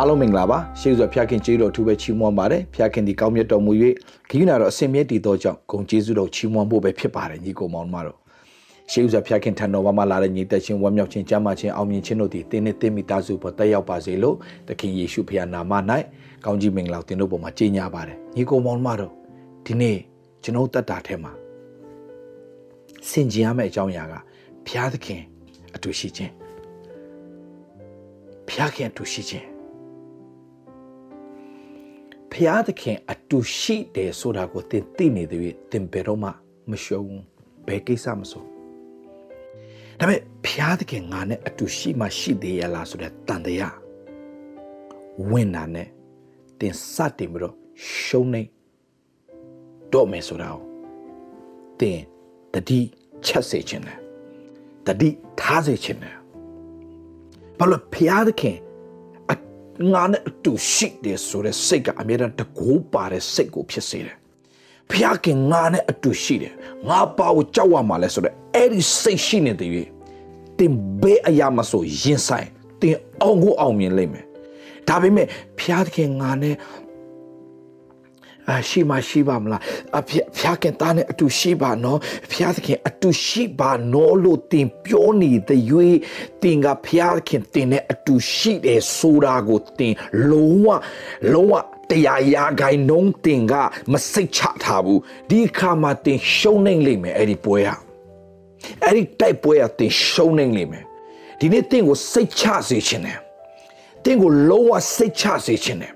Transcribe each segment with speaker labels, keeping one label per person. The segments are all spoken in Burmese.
Speaker 1: အားလုံးမင်္ဂလာပါရှေးစွာဖျားခင်ကျေးဇူးတော်အထူးပဲချီးမွမ်းပါတယ်ဖျားခင်ဒီကောင်းမြတ်တော်မူ၍ခရီးနာတော်အစင်မြဲတည်သောကြောင့်ဂုံကျေးဇူးတော်ချီးမွမ်းဖို့ပဲဖြစ်ပါတယ်ညီကိုမောင်မတော်ရှေးစွာဖျားခင်ထံတော်မှာလာတဲ့ညီသက်ချင်းဝမ်းမြောက်ခြင်းကြမ်းမာခြင်းအောင်မြင်ခြင်းတို့သည်တင်းနဲ့တင်းမိသားစုပေါ်တက်ရောက်ပါစေလို့သခင်ယေရှုဖခင်နာမ၌ကောင်းကြီးမင်္ဂလာတင်တို့ပေါ်မှာကြီးညာပါတယ်ညီကိုမောင်မတော်ဒီနေ့ကျွန်တော်တက်တာထဲမှာစင်ကြင်ရမယ့်အကြောင်းအရာကဖျားသခင်အတူရှိခြင်းဖျားခင်အတူရှိခြင်း ဖျားသခင်အတူရှိတယ်ဆိုတာကိုသင်သိနေတဲ့၍သင်ဘယ်တော့မှမရှုံးဘူးဘယ်ကိစ္စမဆိုဒါပေမဲ့ဖျားသခင်ငါနဲ့အတူရှိမှရှိသေးရလားဆိုတဲ့တန်တရားဝင်တာနဲ့သင်စတင်ပြီးတော့ရှုံးနေတော့မယ်ဆိုတာကိုသင်တတိချက်စေခြင်းနဲ့တတိထားစေခြင်းနဲ့ဘာလို့ဖျားသခင် ငါနဲ့အတူရှိတယ်ဆိုတဲ့စိတ်ကအမြဲတမ်းတကူပါတဲ့စိတ်ကိုဖြစ်စေတယ်။ဖျားခင်ငါနဲ့အတူရှိတယ်။ငါပါကိုကြောက်ရမှာလဲဆိုတဲ့အဲ့ဒီစိတ်ရှိနေတဲ့၍တင်ဘေးအရာမဆိုရင်ဆိုင်တင်အောင်ကိုအောင်မြင်လိမ့်မယ်။ဒါပေမဲ့ဖျားခင်ငါနဲ့ အရှိမရှိပါမလားအဖဖျားခင်သားနဲ့အတူရှိပါနော်ဖျားသခင်အတူရှိပါနော်လို့တင်ပြောနေတဲ့၍တင်ကဖျားခင်တင်နဲ့အတူရှိတယ်ဆိုတာကိုတင်လုံးဝလုံးဝတရားရာဂိုင်းနှုံးတင်ကမစိတ်ချထားဘူးဒီခါမှာတင်ရှုံးနေလိမ့်မယ်အဲ့ဒီပွဲဟာအဲ့ဒီတိုက်ပွဲဟာတင်ရှုံးနေလိမ့်မယ်ဒီနေ့တင်ကိုစိတ်ချစေခြင်းနဲ့တင်ကိုလုံးဝစိတ်ချစေခြင်းနဲ့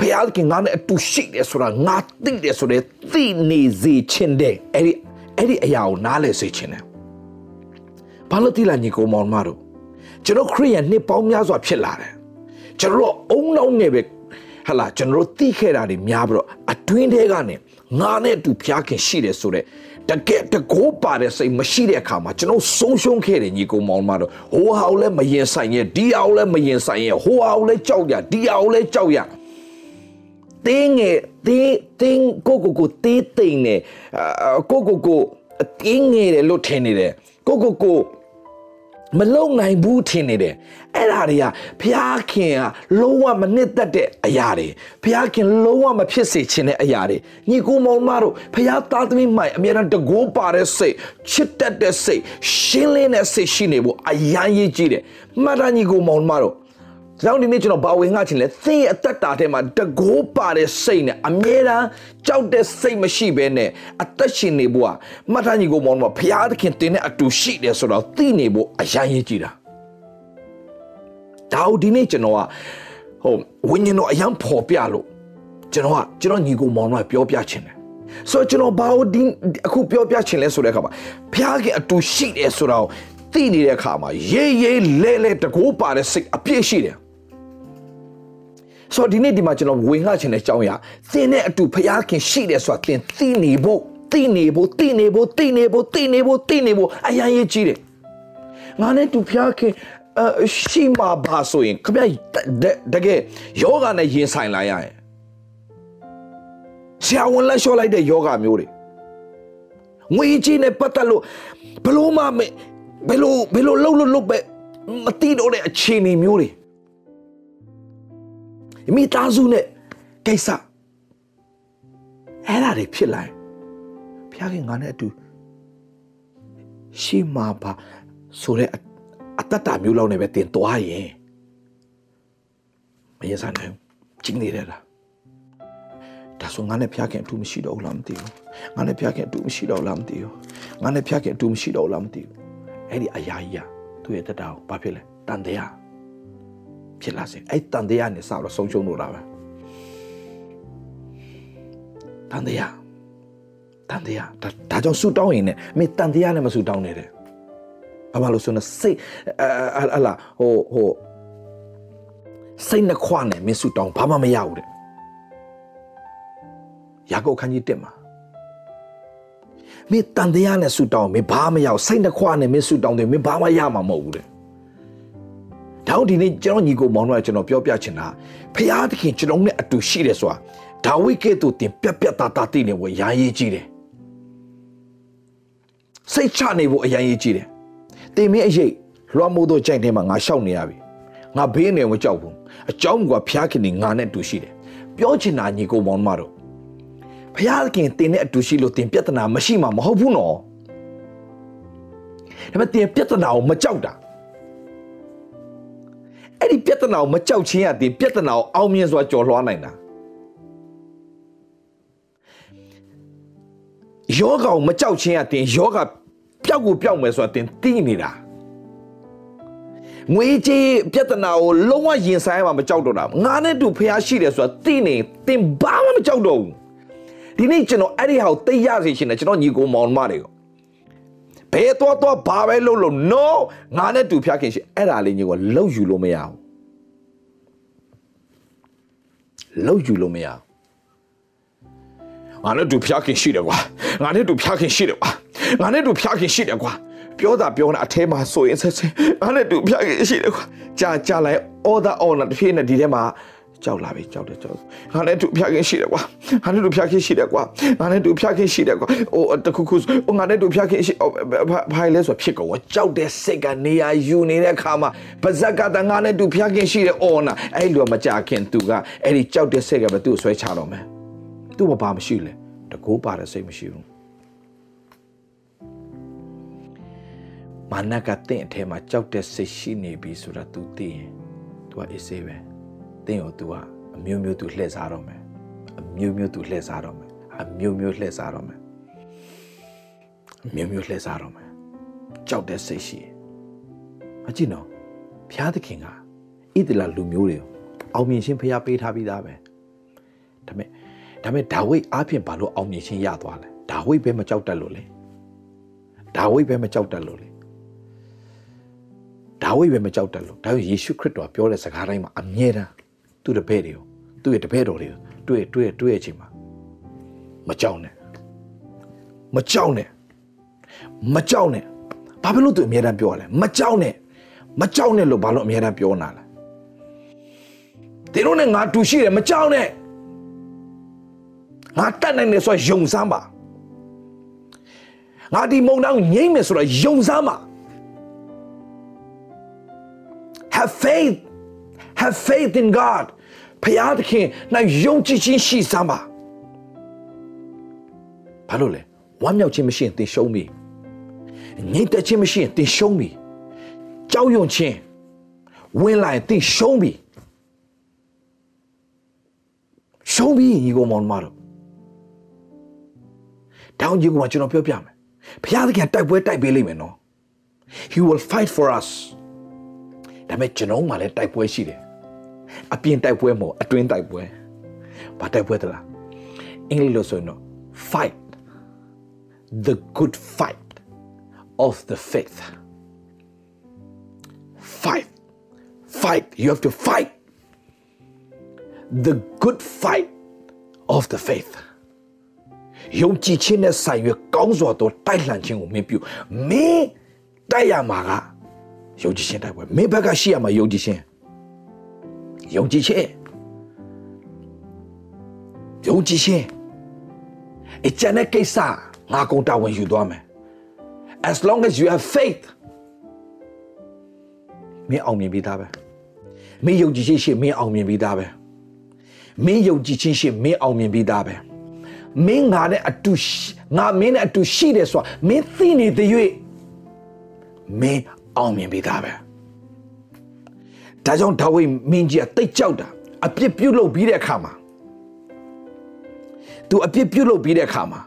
Speaker 1: ဖခင်ကငါနဲ့အတူရှိတယ်ဆိုတာငါသိတယ်ဆိုတဲ့သိနေစေခြင်းတဲ့အဲ့ဒီအဲ့ဒီအရာကိုနားလည်စေခြင်းနဲ့ဘာလို့တိလာညီကိုမောင်မတို့ကျွန်တော်ခရိယန်နှစ်ပေါင်းများစွာဖြစ်လာတယ်ကျွန်တော်အုံနောက်နဲ့ပဲဟလာကျွန်တော်သိခဲ့တာတွေများပြီးတော့အတွင်းထဲကနေငါနဲ့အတူဖခင်ရှိတယ်ဆိုတဲ့တကယ်တကိုးပါတဲ့စိတ်မရှိတဲ့အခါမှာကျွန်တော်ဆုံးရှုံးခဲ့တယ်ညီကိုမောင်မတို့ဟိုဟာကိုလည်းမရင်ဆိုင်ရဲ့ဒီဟာကိုလည်းမရင်ဆိုင်ရဲ့ဟိုဟာကိုလည်းကြောက်ရဒီဟာကိုလည်းကြောက်ရ တင်းငယ်တင်းတင်းကိုကိုကိုတေးတိမ်နေကိုကိုကိုတင်းငယ်တယ်လို့ထင်နေတယ်ကိုကိုကိုမလုံနိုင်ဘူးထင်နေတယ်အဲ့ဒါတွေကဘုရားခင်ကလုံးဝမနစ်သက်တဲ့အရာတွေဘုရားခင်လုံးဝမဖြစ်စေချင်တဲ့အရာတွေညီကိုမောင်မတို့ဘုရားသားသမီးမိုင်အမြဲတမ်းတကိုးပါတဲ့စိတ်ချစ်တတ်တဲ့စိတ်ရှင်းလင်းတဲ့စိတ်ရှိနေဖို့အရန်ရေးကြည့်တယ်မှတ်တာညီကိုမောင်မတို့ ကြောင့်ဒီနေ့ကျွန်တော်ဘာဝင်ငှချင်လဲသင်ရဲ့အသက်တာထဲမှာတကိုးပါတဲ့စိတ်နဲ့အမြဲတမ်းကြောက်တဲ့စိတ်မရှိဘဲနဲ့အသက်ရှင်နေဖို့ကမှတ်သားညီကိုမောင်တို့ဘုရားသခင်တင်တဲ့အတူရှိတယ်ဆိုတော့သိနေဖို့အရန်ရေးကြည့်တာဒါဒီနေ့ကျွန်တော်ကဟိုဝိညာဉ်တော်အရန်ပေါ်ပြလို့ကျွန်တော်ကကျွန်တော်ညီကိုမောင်တို့ပြောပြချင်တယ်ဆိုတော့ကျွန်တော်ဘာလို့ဒီအခုပြောပြချင်လဲဆိုတဲ့အခါမှာဘုရားကအတူရှိတယ်ဆိုတော့သိနေတဲ့အခါမှာရေးရေးလဲလဲတကိုးပါတဲ့စိတ်အပြည့်ရှိတယ် ဆိုတော့ဒီနေ့ဒီမှာကျွန်တော်ဝင်ငှချင်တဲ့အကြောင်းအရာသင်နဲ့အတူဖျားခင်ရှိတယ်ဆိုတာသင်သိနေဖို့သိနေဖို့သိနေဖို့သိနေဖို့သိနေဖို့သိနေဖို့အရန်ရေးကြီးတယ်ငါနဲ့တူဖျားခင်အရှိမှာပါဆိုရင်ခမတကယ်ယောဂနဲ့ရင်ဆိုင်လာရရင်ဆရာဝန်လက်လျှော့လိုက်တဲ့ယောဂမျိုးတွေငွေကြီးနဲ့ပတ်သက်လို့ဘလို့မှဘယ်လိုဘယ်လိုလှုပ်လို့လှုပ်ပဲမသိတော့တဲ့အခြေအနေမျိုးတွေ မိသားစုနဲ့ကိစ္စအဲ့ဒါတွေဖြစ်လာဘုရားခင်ငါနဲ့အတူရှိမှာပါဆိုတဲ့အတ္တတာမျိုးလောက်နဲ့ပဲတင်သွားရင်မရင်ဆိုင်နိုင်ကျင်းနေရတာဒါဆိုငါနဲ့ဖျားခင်အတူမရှိတော့ဘူးလားမသိဘူးငါနဲ့ဖျားခင်အတူမရှိတော့လားမသိဘူးငါနဲ့ဖျားခင်အတူမရှိတော့လားမသိဘူးအဲ့ဒီအရာကြီးကသူ့ရဲ့တက်တာကိုဘာဖြစ်လဲတန်တရား ဖြစ်လာစေအဲ့တန်တရားနဲ့စတော့ဆုံးရှုံးလို့တာပဲတန်တရားတန်တရားဒါဒါကြောင့်ဆူတောင်းရင်လည်းမင်းတန်တရားနဲ့မဆူတောင်းနဲ့တဲ့ဘာမှလို့ဆိုတော့စိတ်အလာဟိုဟိုစိတ်နှခွနဲ့မင်းဆူတောင်းဘာမှမရဘူးတဲ့ယာကုပ်ခန်းကြီးတက်မှာမင်းတန်တရားနဲ့ဆူတောင်းမင်းဘာမှမရဘူးစိတ်နှခွနဲ့မင်းဆူတောင်းတယ်မင်းဘာမှရမှာမဟုတ်ဘူးတဲ့ ဒါဒီနေ့ကျွန်တော်ညီကိုမောင်တို့ကကျွန်တော်ပြောပြချင်တာဖရာသခင်ကျွန်တော်နဲ့အတူရှိတယ်ဆိုတာဒါဝိကဲ့သို့တင်ပြက်ပြက်သားသားသိနေဖို့ရာရေးကြီးတယ်စိတ်ချနေဖို့အရင်ရေးကြီးတယ်တင်မင်းအရေးလွှမ်းမိုးသောကြိုင်ထဲမှာငါရှောက်နေရပြီငါဘေးနေမကြောက်ဘူးအကြောင်းကဖျားခင်နေငါနဲ့တူရှိတယ်ပြောချင်တာညီကိုမောင်မတို့ဖျားခင်တင်တဲ့အတူရှိလို့တင်ပြဿနာမရှိမှမဟုတ်ဘူးနော်ဒါပေမဲ့တင်ပြဿနာကိုမကြောက်တာ အဲ့ဒီပြဿနာကိုမကြောက်ချင်းရတင်ပြဿနာကိုအောင်မြင်စွာကျော်လွှားနိုင်တာယောဂကိုမကြောက်ချင်းရတင်ယောဂပျောက်ကိုပျောက်မယ်ဆိုတာတင်သိနေတာငွေကြေးပြဿနာကိုလုံးဝရင်ဆိုင်ရမှာမကြောက်တော့တာငါနဲ့တူဖះရှိတယ်ဆိုတာသိနေတင်ဘာမှမကြောက်တော့ဘူးဒီနေ့ကျွန်တော်အဲ့ဒီဟာကိုသိရစေရှင်တယ်ကျွန်တော်ညီကိုမောင်မတွေကို ဘယ်တော့တော့ဘာပဲလုပ်လို့ no ငါနဲ့တူဖះခင်ရှိအဲ့ဒါလေးညီကိုလှုပ်ယူလို့မရဘူးလှုပ်ယူလို့မရဘူးငါနဲ့တူဖျားခင်ရှိတယ်ကွာငါနဲ့တူဖျားခင်ရှိတယ်ကွာငါနဲ့တူဖျားခင်ရှိတယ်ကွာပြောတာပြောတာအထဲမှာဆိုရင်ဆက်ဆက်ငါနဲ့တူဖျားခင်ရှိတယ်ကွာကြာကြာလိုက် order on တစ်ဖြည်းနဲ့ဒီထဲမှာ ကြောက်လာပြီကြောက်တယ်ကြောက်ငါနဲ့တူဖျားခင်ရှိတယ်ကွာငါနဲ့တူဖျားခင်ရှိတယ်ကွာငါနဲ့တူဖျားခင်ရှိတယ်ကွာဟိုတခုခုဟိုငါနဲ့တူဖျားခင်ရှိဘာလဲဆိုဖြစ်ကောကြောက်တဲ့စိတ်ကနေရာယူနေတဲ့ခါမှာပါဇက်ကတငါနဲ့တူဖျားခင်ရှိတယ် on အဲ့လိုမကြခင်သူကအဲ့ဒီကြောက်တဲ့စိတ်ကပဲသူ့ကိုဆွဲချတော့မယ်သူ့ဘာမှမရှိလဲတကိုးပါတဲ့စိတ်မရှိဘူးမာနကတင့်အထဲမှာကြောက်တဲ့စိတ်ရှိနေပြီဆိုတာ तू သိရင် तू ကအေးဆေးပဲ တင့်ကို तू ကအမျိုးမျိုး तू လှည့်စားတော့မယ်အမျိုးမျိုး तू လှည့်စားတော့မယ်အမျိုးမျိုးလှည့်စားတော့မယ်အမျိုးမျိုးလှည့်စားတော့မယ်ကြောက်တဲ့စိတ်ရှိအကြည့်နော်ဘုရားသခင်ကဣသလလူမျိုးတွေကိုအောင်မြင်ခြင်းဖျားပေးထားပြီးသားပဲဒါပေမဲ့ဒါပေမဲ့ဒါဝိဒ်အားဖြင့်ဘာလို့အောင်မြင်ခြင်းရသွားလဲဒါဝိဒ်ပဲမကြောက်တတ်လို့လေဒါဝိဒ်ပဲမကြောက်တတ်လို့လေဒါဝိဒ်ပဲမကြောက်တတ်လို့ဒါပေမဲ့ယေရှုခရစ်တော်ပြောတဲ့စကားတိုင်းမှာအမြဲတမ်း သူ့တပည့်တွေကိုသူ့ရဲ့တပည့်တော်တွေကိုတွေ့တွေ့တွေ့အချိန်မှာမကြောက်နဲ့မကြောက်နဲ့မကြောက်နဲ့ဘာဖြစ်လို့သူအမြဲတမ်းပြောရလဲမကြောက်နဲ့မကြောက်နဲ့လို့ဘာလို့အမြဲတမ်းပြောနာလဲဒီလိုနဲ့ငါတူရှိတယ်မကြောက်နဲ့ငါတတ်နိုင်တယ်ဆိုတော့ယုံစမ်းပါငါဒီမုံတောင်ငိမ့်မယ်ဆိုတော့ယုံစမ်းပါ have faith have faith in God ဖယားသခင်နိုင်ယုံကြည်ခြင်းရှိစမ်းပါဘာလို့လဲဝမ်းမြောက်ခြင်းမရှိရင်သင်ရှုံးပြီငြိမ်သက်ခြင်းမရှိရင်သင်ရှုံးပြီကြောက်ရွံ့ခြင်းဝင်လာရင်သင်ရှုံးပြီရှုံးပြီညီကောင်မောင်မတို့တောင်းကြီးကကျွန်တော်ပြောပြမယ်ဘုရားသခင်တိုက်ပွဲတိုက်ပေးလိမ့်မယ်နော် he will fight for us ဒါပေမဲ့ကျွန်တော်မှလည်းတိုက်ပွဲရှိတယ် အပြင်တိုက်ပွဲမဟုတ်အတွင်းတိုက်ပွဲဘာတိုက်ပွဲတလားအင်္ဂလိပ်လိုဆိုရင်တော့ fight the good fight of the faith fight fight you have to fight the good fight of the faith ယုံကြည်ခြင်းနဲ့ဆိုင်ရွယ်ကောင်းစွာသောတိုက်လှန်ခြင်းကိုမင်းပြုမင်းတိုက်ရမှာကယုံကြည်ခြင်းတိုက်ပွဲမင်းဘက်ကရှိရမှာယုံကြည်ခြင်း ယုံကြည်ခြင်းယုံကြည်ခြင်းအကျန်တဲ့ကိစ္စငါကုန်တာဝန်ယူသွားမယ် as long as you have faith မင်းအောင်မြင်ပြီးသားပဲမင်းယုံကြည်ခြင်းရှိမင်းအောင်မြင်ပြီးသားပဲမင်းယုံကြည်ခြင်းရှိမင်းအောင်မြင်ပြီးသားပဲမင်းငါနဲ့အတူငါမင်းနဲ့အတူရှိတယ်ဆိုတာမင်းသိနေတဲ့၍မင်းအောင်မြင်ပြီးသားပဲ ဒါကြောင့်ဒါဝိမင်းကြီးကတိတ်ကြောက်တာအပြစ်ပြုတ်လုပ်ပြီးတဲ့အခါမှာ तू အပြစ်ပြုတ်လုပ်ပြီးတဲ့အခါမှာ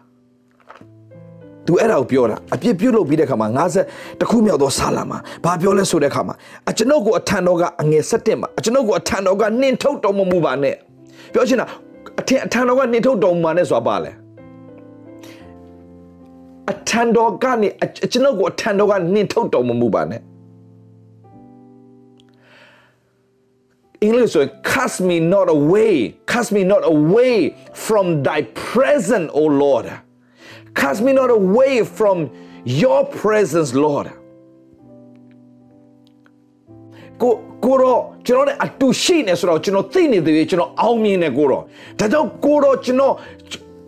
Speaker 1: तू အဲ့ဒါကိုပြောတာအပြစ်ပြုတ်လုပ်ပြီးတဲ့အခါမှာ50တခုမြောက်သောဆာလာမှာဘာပြောလဲဆိုတဲ့အခါမှာအကျွန်ုပ်ကိုအထံတော်ကအငယ်7မှာအကျွန်ုပ်ကိုအထံတော်ကနှင်ထုတ်တော်မမူပါနဲ့ပြောချင်တာအထင်အထံတော်ကနှင်ထုတ်တော်မူပါနဲ့ဆိုတာပါလဲအထံတော်ကနေကျွန်ုပ်ကိုအထံတော်ကနှင်ထုတ်တော်မမူပါနဲ့ အင်္ဂလိပ်ဆိုရင် cast me not away cast me not away from thy presence o lord cast me not away from your presence lord ကိုကိုတော့ကျွန်တော်နဲ့အတူရှိနေဆိုတော့ကျွန်တော်သိနေသေးတယ်ကျွန်တော်အောင်မြင်နေကိုတော့ဒါကြောင့်ကိုတော့ကျွန်တော်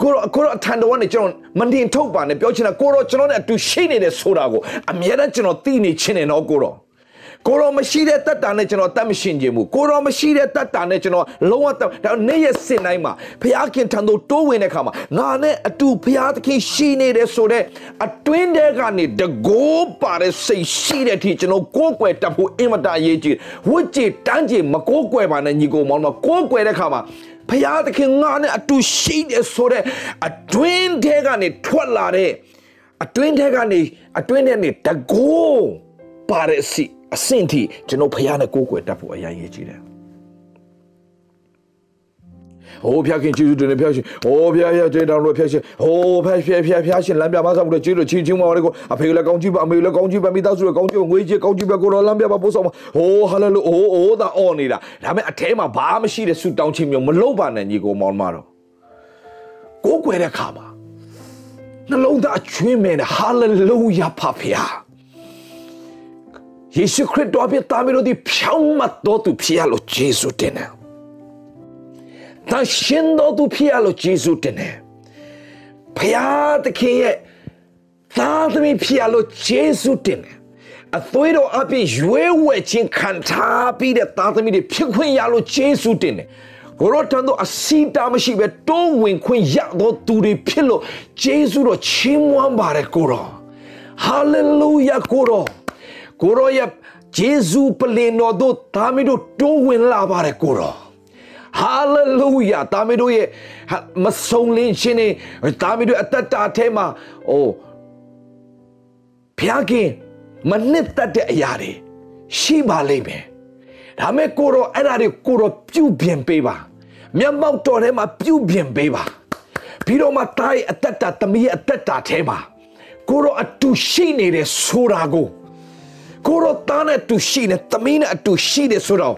Speaker 1: ကိုတော့ကိုတော့အထံတော်ကနေကျွန်တော်မတင်ထုတ်ပါနဲ့ပြောချင်တာကိုတော့ကျွန်တော်နဲ့အတူရှိနေတယ်ဆိုတာကိုအမြဲတမ်းကျွန်တော်သိနေချင်းနေတော့ကိုတော့ ကိုရောမရှိတဲ့တတ်တာနဲ့ကျွန်တော်တတ်မရှင်ခြင်းဘူးကိုရောမရှိတဲ့တတ်တာနဲ့ကျွန်တော်လုံးဝတတ်ဒါနေ့ရက်စင်တိုင်းမှာဘုရားခင်ထံသို့တိုးဝင်တဲ့ခါမှာငါနဲ့အတူဘုရားသခင်ရှိနေတယ်ဆိုတော့အတွင်းထဲကနေတကိုးပါတဲ့စိတ်ရှိတဲ့အထိကျွန်တော်ကိုးကွယ်တတ်ဖို့အင်မတန်အရေးကြီးဝတ်ကြည်တန်းကြည်မကိုးကွယ်ပါနဲ့ညီကိုမောင်တို့ကိုးကွယ်တဲ့ခါမှာဘုရားသခင်ငါနဲ့အတူရှိတယ်ဆိုတဲ့အတွင်းထဲကနေထွက်လာတဲ့အတွင်းထဲကနေအတွင်းထဲနေတကိုးပါတဲ့အစီ အဆင့်ထိကျွန်တော်ဖះနဲ့ကိုးကွယ်တတ်ဖို့အရင်ရည်ကြီးတယ်။ဟိုဖျားခင်ကျေးဇူးတင်တယ်ဖျားရှင်။ဟိုဖျားဖျားကျေးတောင်းလို့ဖျားရှင်။ဟိုဖျားဖျားဖျားဖျားရှင်လမ်းပြမဆောင်လို့ကျေးဇူးချင်းချင်းမပါလေကိုအဖေလည်းကောင်းကြည့်ပါအမေလည်းကောင်းကြည့်ပါမိသားစုလည်းကောင်းကြည့်ပါငွေကြေးကောင်းကြည့်ပါကိုတော်လမ်းပြပါပို့ဆောင်ပါ။ဟိုဟာလေလို့ဟိုဟိုသာအော်နေတာ။ဒါပေမဲ့အထဲမှာဘာမှမရှိတဲ့ဆူတောင်းခြင်းမျိုးမလုပ်ပါနဲ့ညီကိုမောင်မတော်။ကိုးကွယ်တဲ့ခါမှာနှလုံးသားအချွင်းမဲ့နဲ့ဟာလေလုယာဖဖျား ယေရှုခရစ်တော်ပြတာမီတို့ဒီဖြောင်းမတော်သူဖြစ်ရလို့ယေရှုတင်တယ်။တန်ရှင်တော်သူဖြစ်ရလို့ယေရှုတင်တယ်။ဖျားသခင်ရဲ့သားသမီးဖြစ်ရလို့ယေရှုတင်တယ်။အသွေးတော်အပြည့်ရွေးဝဲခြင်းခံထားပြီးတဲ့သားသမီးတွေဖြစ်ခွင့်ရလို့ယေရှုတင်တယ်။ကိုရောတန်တော့အစီတာမရှိပဲတိုးဝင်ခွင့်ရတော့သူတွေဖြစ်လို့ယေရှုတော်ချီးမွမ်းပါတယ်ကိုရော။ဟာလေလုယာကိုရော။ ကိုရောရဲ့ဂျေဇူးပလင်တော်တို့ဒါမီတို့တိုးဝင်လာပါတယ်ကိုရောဟာလေလုယာဒါမီတို့ရဲ့မဆုံလင်းခြင်းနဲ့ဒါမီတို့အသက်တာထဲမှာအိုးဖျားခင်မနှစ်သက်တဲ့အရာတွေရှိပါလိမ့်မယ်ဒါမဲ့ကိုရောအဲ့ဒါတွေကိုရောပြုတ်ပြင်ပေးပါမျက်မှောက်တော်ထဲမှာပြုတ်ပြင်ပေးပါပြီးတော့မှတားရဲ့အသက်တာသမီးရဲ့အသက်တာထဲမှာကိုရောအတူရှိနေတဲ့ဆိုတာကို ကိုရောသားနဲ့တူရှိနေသမီးနဲ့အတူရှိတယ်ဆိုတော့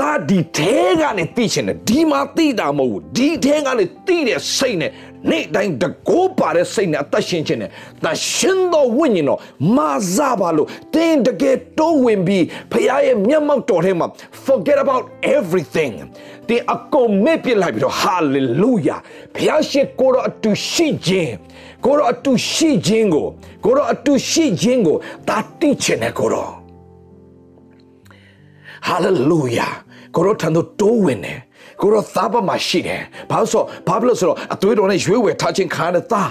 Speaker 1: ဒါဒီထဲကနေသိချင်တယ်ဒီမှာသိတာမဟုတ်ဘူးဒီထဲကနေသိတဲ့စိတ်နဲ့နေ့တိုင်းတကိုးပါတဲ့စိတ်နဲ့အသက်ရှင်ခြင်းနဲ့တရှင်သောဝိညာဉ်တော်မာဇပါလို့တင်းတကယ်တိုးဝင်ပြီးဖခင်ရဲ့မျက်မှောက်တော်ထဲမှာ forget about everything တင်အကုန်မေ့ပြစ်လိုက်ပြီးတော့ hallelujah ဖခင်ရှိကိုတော့အတူရှိခြင်း ကိုတော့အတူရှိခြင်းကိုကိုတော့အတူရှိခြင်းကိုဒါတိချင်တယ်ကိုတော့ hallelujah ကိုတော့ထန်တော့တိုးဝင်တယ်ကိုတော့သားပမှာရှိတယ်ဘာလို့ဆိုဘာလို့ဆိုတော့အသွေးတော်နဲ့ရွေးဝယ်ထားခြင်းခါတဲ့သား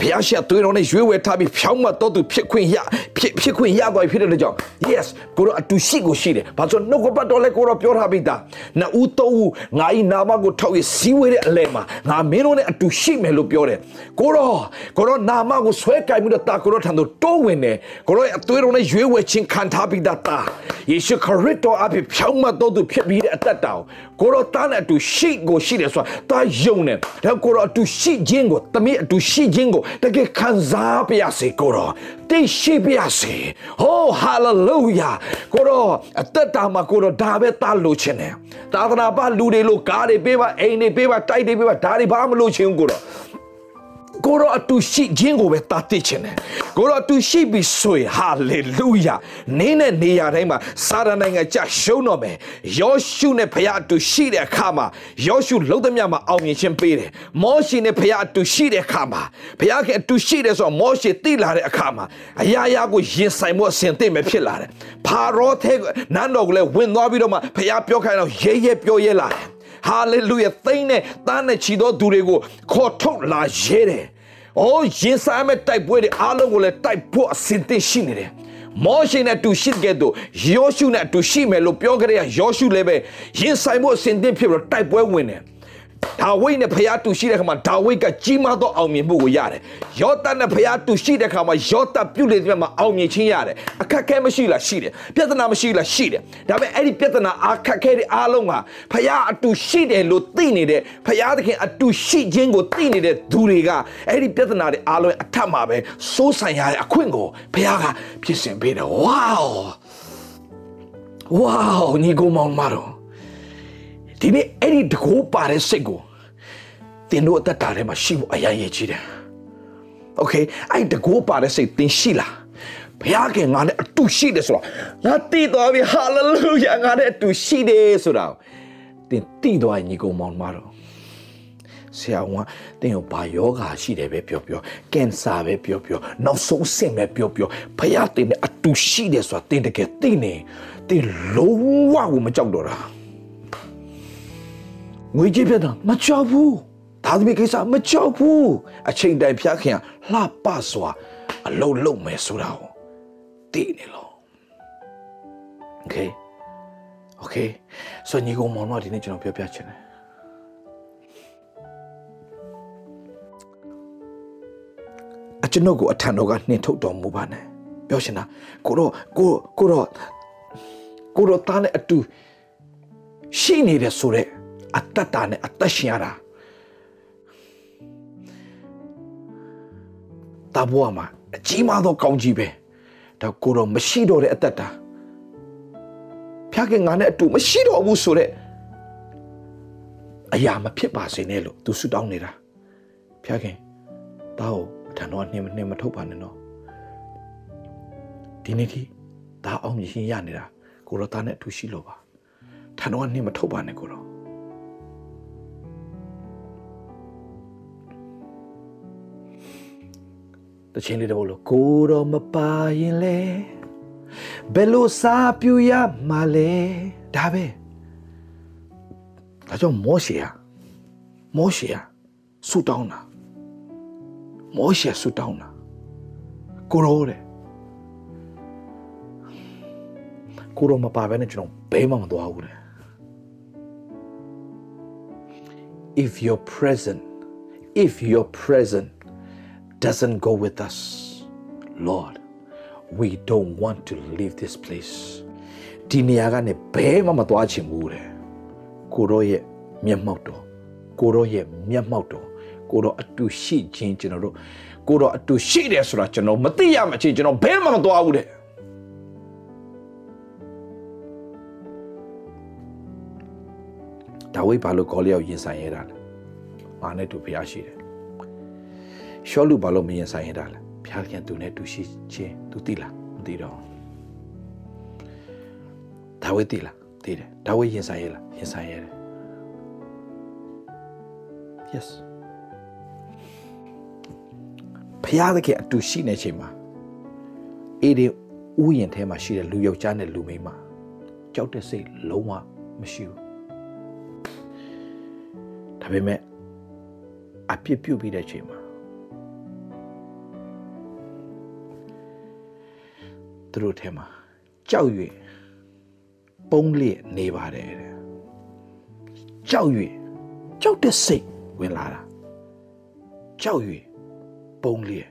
Speaker 1: ဖျားရှာသွေးတော်နဲ့ရွေးဝယ်ထားပြီးဖြောင်းမတော့သူဖြစ်ခွင့်ရဖြစ်ဖြစ်ခွင့်ရသွားဖြစ်တဲ့ကြောင့် yes ကိုတော့အတူရှိကိုရှိတယ်ဘာလို့နှုတ်ကပတ်တော်လဲကိုတော့ပြောထားပြီးသားနှစ်ဦးသုံးဦးငါဤနာမကိုထောက်ရစီးဝေးတဲ့အလဲမှာငါမင်းတို့နဲ့အတူရှိမယ်လို့ပြောတယ်ကိုတော့ကိုတော့နာမကိုဆွဲကင်ပြီးတော့တာကိုတော့ထံသို့တိုးဝင်တယ်ကိုတော့အသွေးတော်နဲ့ရွေးဝယ်ခြင်းခံထားပြီးသားတာယေရှုခရစ်တော်အဖြစ်ဖြောင်းမတော့သူဖြစ်ပြီးတဲ့အသက်တာကိုတော့တားနဲ့အတူရှိကိုရှိတယ်ဆိုတာတာယုံတယ်ဒါကိုတော့အတူရှိခြင်းကိုတမီးအတူရှိခြင်းကိုတကယ်ခံစားပြရစေကိုတော့သိရှိပြရစေဟောဟာလေလုယာကိုတော့အသက်တာမှာကိုတော့ဒါပဲတားလို့ခြင်းတယ်သာသနာ့ဘလူတွေလို့ကားတွေပေးပါအိမ်တွေပေးပါတိုက်တွေပေးပါဒါတွေဘာမှမလို့ခြင်းကိုတော့ ကိုရောအတူရှိခြင်းကိုပဲတာသိချင်တယ်ကိုရောအတူရှိပြီဆိုရင်ဟာလေလုယာနင်းတဲ့နေရာတိုင်းမှာစာရနိုင်ငံကြရှုံးတော့မယ်ယောရှုနဲ့ဖခင်အတူရှိတဲ့အခါမှာယောရှုလုံးသမျှမှာအောင်မြင်ခြင်းပေးတယ်မောရှေနဲ့ဖခင်အတူရှိတဲ့အခါမှာဖခင်ကအတူရှိတယ်ဆိုတော့မောရှေသိလာတဲ့အခါမှာအရာရာကိုရင်ဆိုင်မှုအစဉ်သိမဲ့ဖြစ်လာတယ်ဖာရောတဲ့နန်းတော်ကိုလည်းဝင်သွားပြီးတော့မှဖခင်ပြောခိုင်းတော့ရဲရဲပြောရဲလာတယ်ဟာလေလုယာသိမ့်နဲ့သားနဲ့ချီသောသူတွေကိုခေါ်ထုတ်လာရဲတယ်။ အော်ရင်ဆိုင်မဲ့တိုက်ပွဲတွေအားလုံးကိုလည်းတိုက်ဖို့အစဉ်သင့်ရှိနေတယ်။မောရှေနဲ့တူရှိတဲ့သူယောရှုနဲ့တူရှိမယ်လို့ပြောကြတဲ့ယောရှုလည်းပဲရင်ဆိုင်ဖို့အစဉ်သင့်ဖြစ်ပြီးတော့တိုက်ပွဲဝင်တယ်။ ဒါဝိဒ်နဲ့ဖျားတူရှိတဲ့ခါမှာဒါဝိဒ်ကကြီးမားသောအောင်မြင်မှုကိုရတယ်။ယောသတ်နဲ့ဖျားတူရှိတဲ့ခါမှာယောသတ်ပြုတ်လေတဲ့မှာအောင်မြင်ခြင်းရတယ်။အခက်ခဲမရှိလားရှိတယ်။ပြဿနာမရှိလားရှိတယ်။ဒါပေမဲ့အဲ့ဒီပြဿနာအခက်ခဲတွေအားလုံးဟာဖျားအတူရှိတယ်လို့သိနေတဲ့ဖျားသခင်အတူရှိခြင်းကိုသိနေတဲ့သူတွေကအဲ့ဒီပြဿနာတွေအားလုံးအထက်မှာပဲစိုးဆိုင်ရတဲ့အခွင့်ကိုဖျားကဖြစ်စဉ်ပေးတယ်။ဝေါဝေါညီကောင်မောင်မတော် ဒီနေ့အဲ့ဒီတကိုးပါတဲ့စိတ်ကိုသင်တို့အသက်တာထဲမှာရှိဖို့အရင်ရည်ကြီးတယ်။ Okay အဲ့ဒီတကိုးပါတဲ့စိတ်သင်ရှိလား။ဘုရားကငါနဲ့အတူရှိတယ်ဆိုတော့ငါတည်တော်ပြီဟာလေလုယာငါနဲ့အတူရှိတယ်ဆိုတော့သင်တည်တော်ညီကောင်မောင်မတော်ဆရာဝန်ကတင်းကိုဘာယောဂါရှိတယ်ပဲပြောပြောကင်ဆာပဲပြောပြောနောက်ဆုံးဆင့်ပဲပြောပြောဖယားတင်းနဲ့အတူရှိတယ်ဆိုတာတင်းတကယ်သိနေတင်းလုံးဝကိုမကြောက်တော့တာ ငွေကြေးပြတ်တာမကြောက်ဘူးဒါသမီးကိစ္စမကြောက်ဘူးအချိန်တိုင်းဖျားခင်လှပစွာအလုံးလုံးမယ်ဆိုတာကိုသိနေလို့ Okay Okay ဆိုညီကောင်မောင်တို့ဒီနေ့ကျွန်တော်ပြောပြချင်တယ်အကျွန်ုပ်ကိုအထံတော်ကနှင်ထုတ်တော်မူပါနဲ့ပြောရှင်တာကိုတော့ကိုကိုတော့ကိုတော့တားနဲ့အတူရှိနေတယ်ဆိုတော့ အတ္တတာနဲ့အသက်ရှင်ရတာတဘွားမှာအကြီးမားသောကောင်းကြီးပဲဒါကိုတော့မရှိတော့တဲ့အတ္တတာဖျားခင်ငါနဲ့အတူမရှိတော့ဘူးဆိုတဲ့အရာမဖြစ်ပါစေနဲ့လို့သူဆုတောင်းနေတာဖျားခင်တားကိုအထံတော်နှင်းနှင်းမထုတ်ပါနဲ့နော်ဒီနေ့ထိဒါအောင်မြင်ရနေတာကိုရောသားနဲ့အတူရှိလို့ပါထံတော်ကနှင်းမထုတ်ပါနဲ့ကိုရော တချင်းလေးတော့လို့ကိုတော့မပါရင်လေဘယ်လိုစားပြူရမှာလဲဒါပဲဒါကြောင့်မောရှေဟာမောရှေဟာဆူတောင်းတာမောရှေဆူတောင်းတာကိုရောတဲ့ကိုရောမပါဘဲနဲ့ကျွန်တော်ဘဲမှမသွားဘူးတဲ့ if you're present if you're present doesn't go with us lord we don't want to leave this place ဒီနေရာကနေဘဲမှမသွားချင်ဘူးတဲ့ကိုရောရဲ့မျက်မှောက်တော်ကိုရောရဲ့မျက်မှောက်တော်ကိုရောအတူရှိခြင်းကျွန်တော်တို့ကိုရောအတူရှိတယ်ဆိုတာကျွန်တော်မသိရမချင်းကျွန်တော်ဘဲမှမသွားဘူးတဲ့ဒါဝိဒ်ဘာလို့ကောလျောက်ရင်ဆိုင်ရတာလဲငါနဲ့တူဖျားရှိတယ် ရှောလူဘာလို့မရင်ဆိုင်ရတာလဲဖျားခင်သူနဲ့တူရှိခြင်းသူသိလားမသိတော့ဒါဝိဒ်သိလားသိတယ်ဒါဝိဒ်ရင်ဆိုင်ရလားရင်ဆိုင်ရတယ် yes ဖျားသခင်အတူရှိနေချိန်မှာအေဒီဥယျာဉ်ထဲမှာရှိတဲ့လူယောက်ျားနဲ့လူမိန်းမကြောက်တဲ့စိတ်လုံးဝမရှိဘူးဒါပေမဲ့အပြစ်ပြုတ်ပြီးတဲ့ချိန်မှာ သူတို့ထဲမှာကြောက်၍ပုံးလျက်နေပါတယ်တဲ့ကြောက်၍ကြောက်တဲ့စိတ်ဝင်လာတာကြောက်၍ပုံးလျက်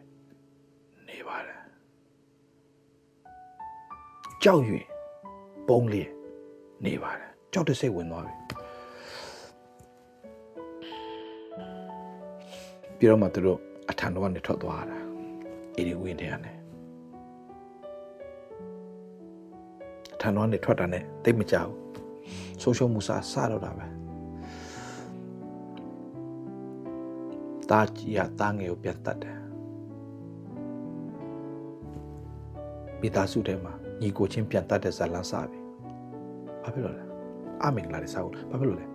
Speaker 1: နေပါတယ်ကြောက်၍ပုံးလျက်နေပါတယ်ကြောက်တဲ့စိတ်ဝင်သွားပြီပြီးတော့မှသူတို့အထံတော်ကနေထွက်သွားတာအေဒီဝင်းတဲ့ကနေ အထံတော်ကနေထွက်တာနဲ့တိတ်မကြောက်ဆုံးရှုံးမှုစားစတော့တာပဲတာကြီးရတာငယ်ကိုပြန်တတ်တယ်မိသားစုထဲမှာညီကိုချင်းပြန်တတ်တဲ့ဇာလန်းစားပြီဘာဖြစ်လို့လဲအမင်္ဂလာတွေစားဖို့ဘာဖြစ်လို့လဲ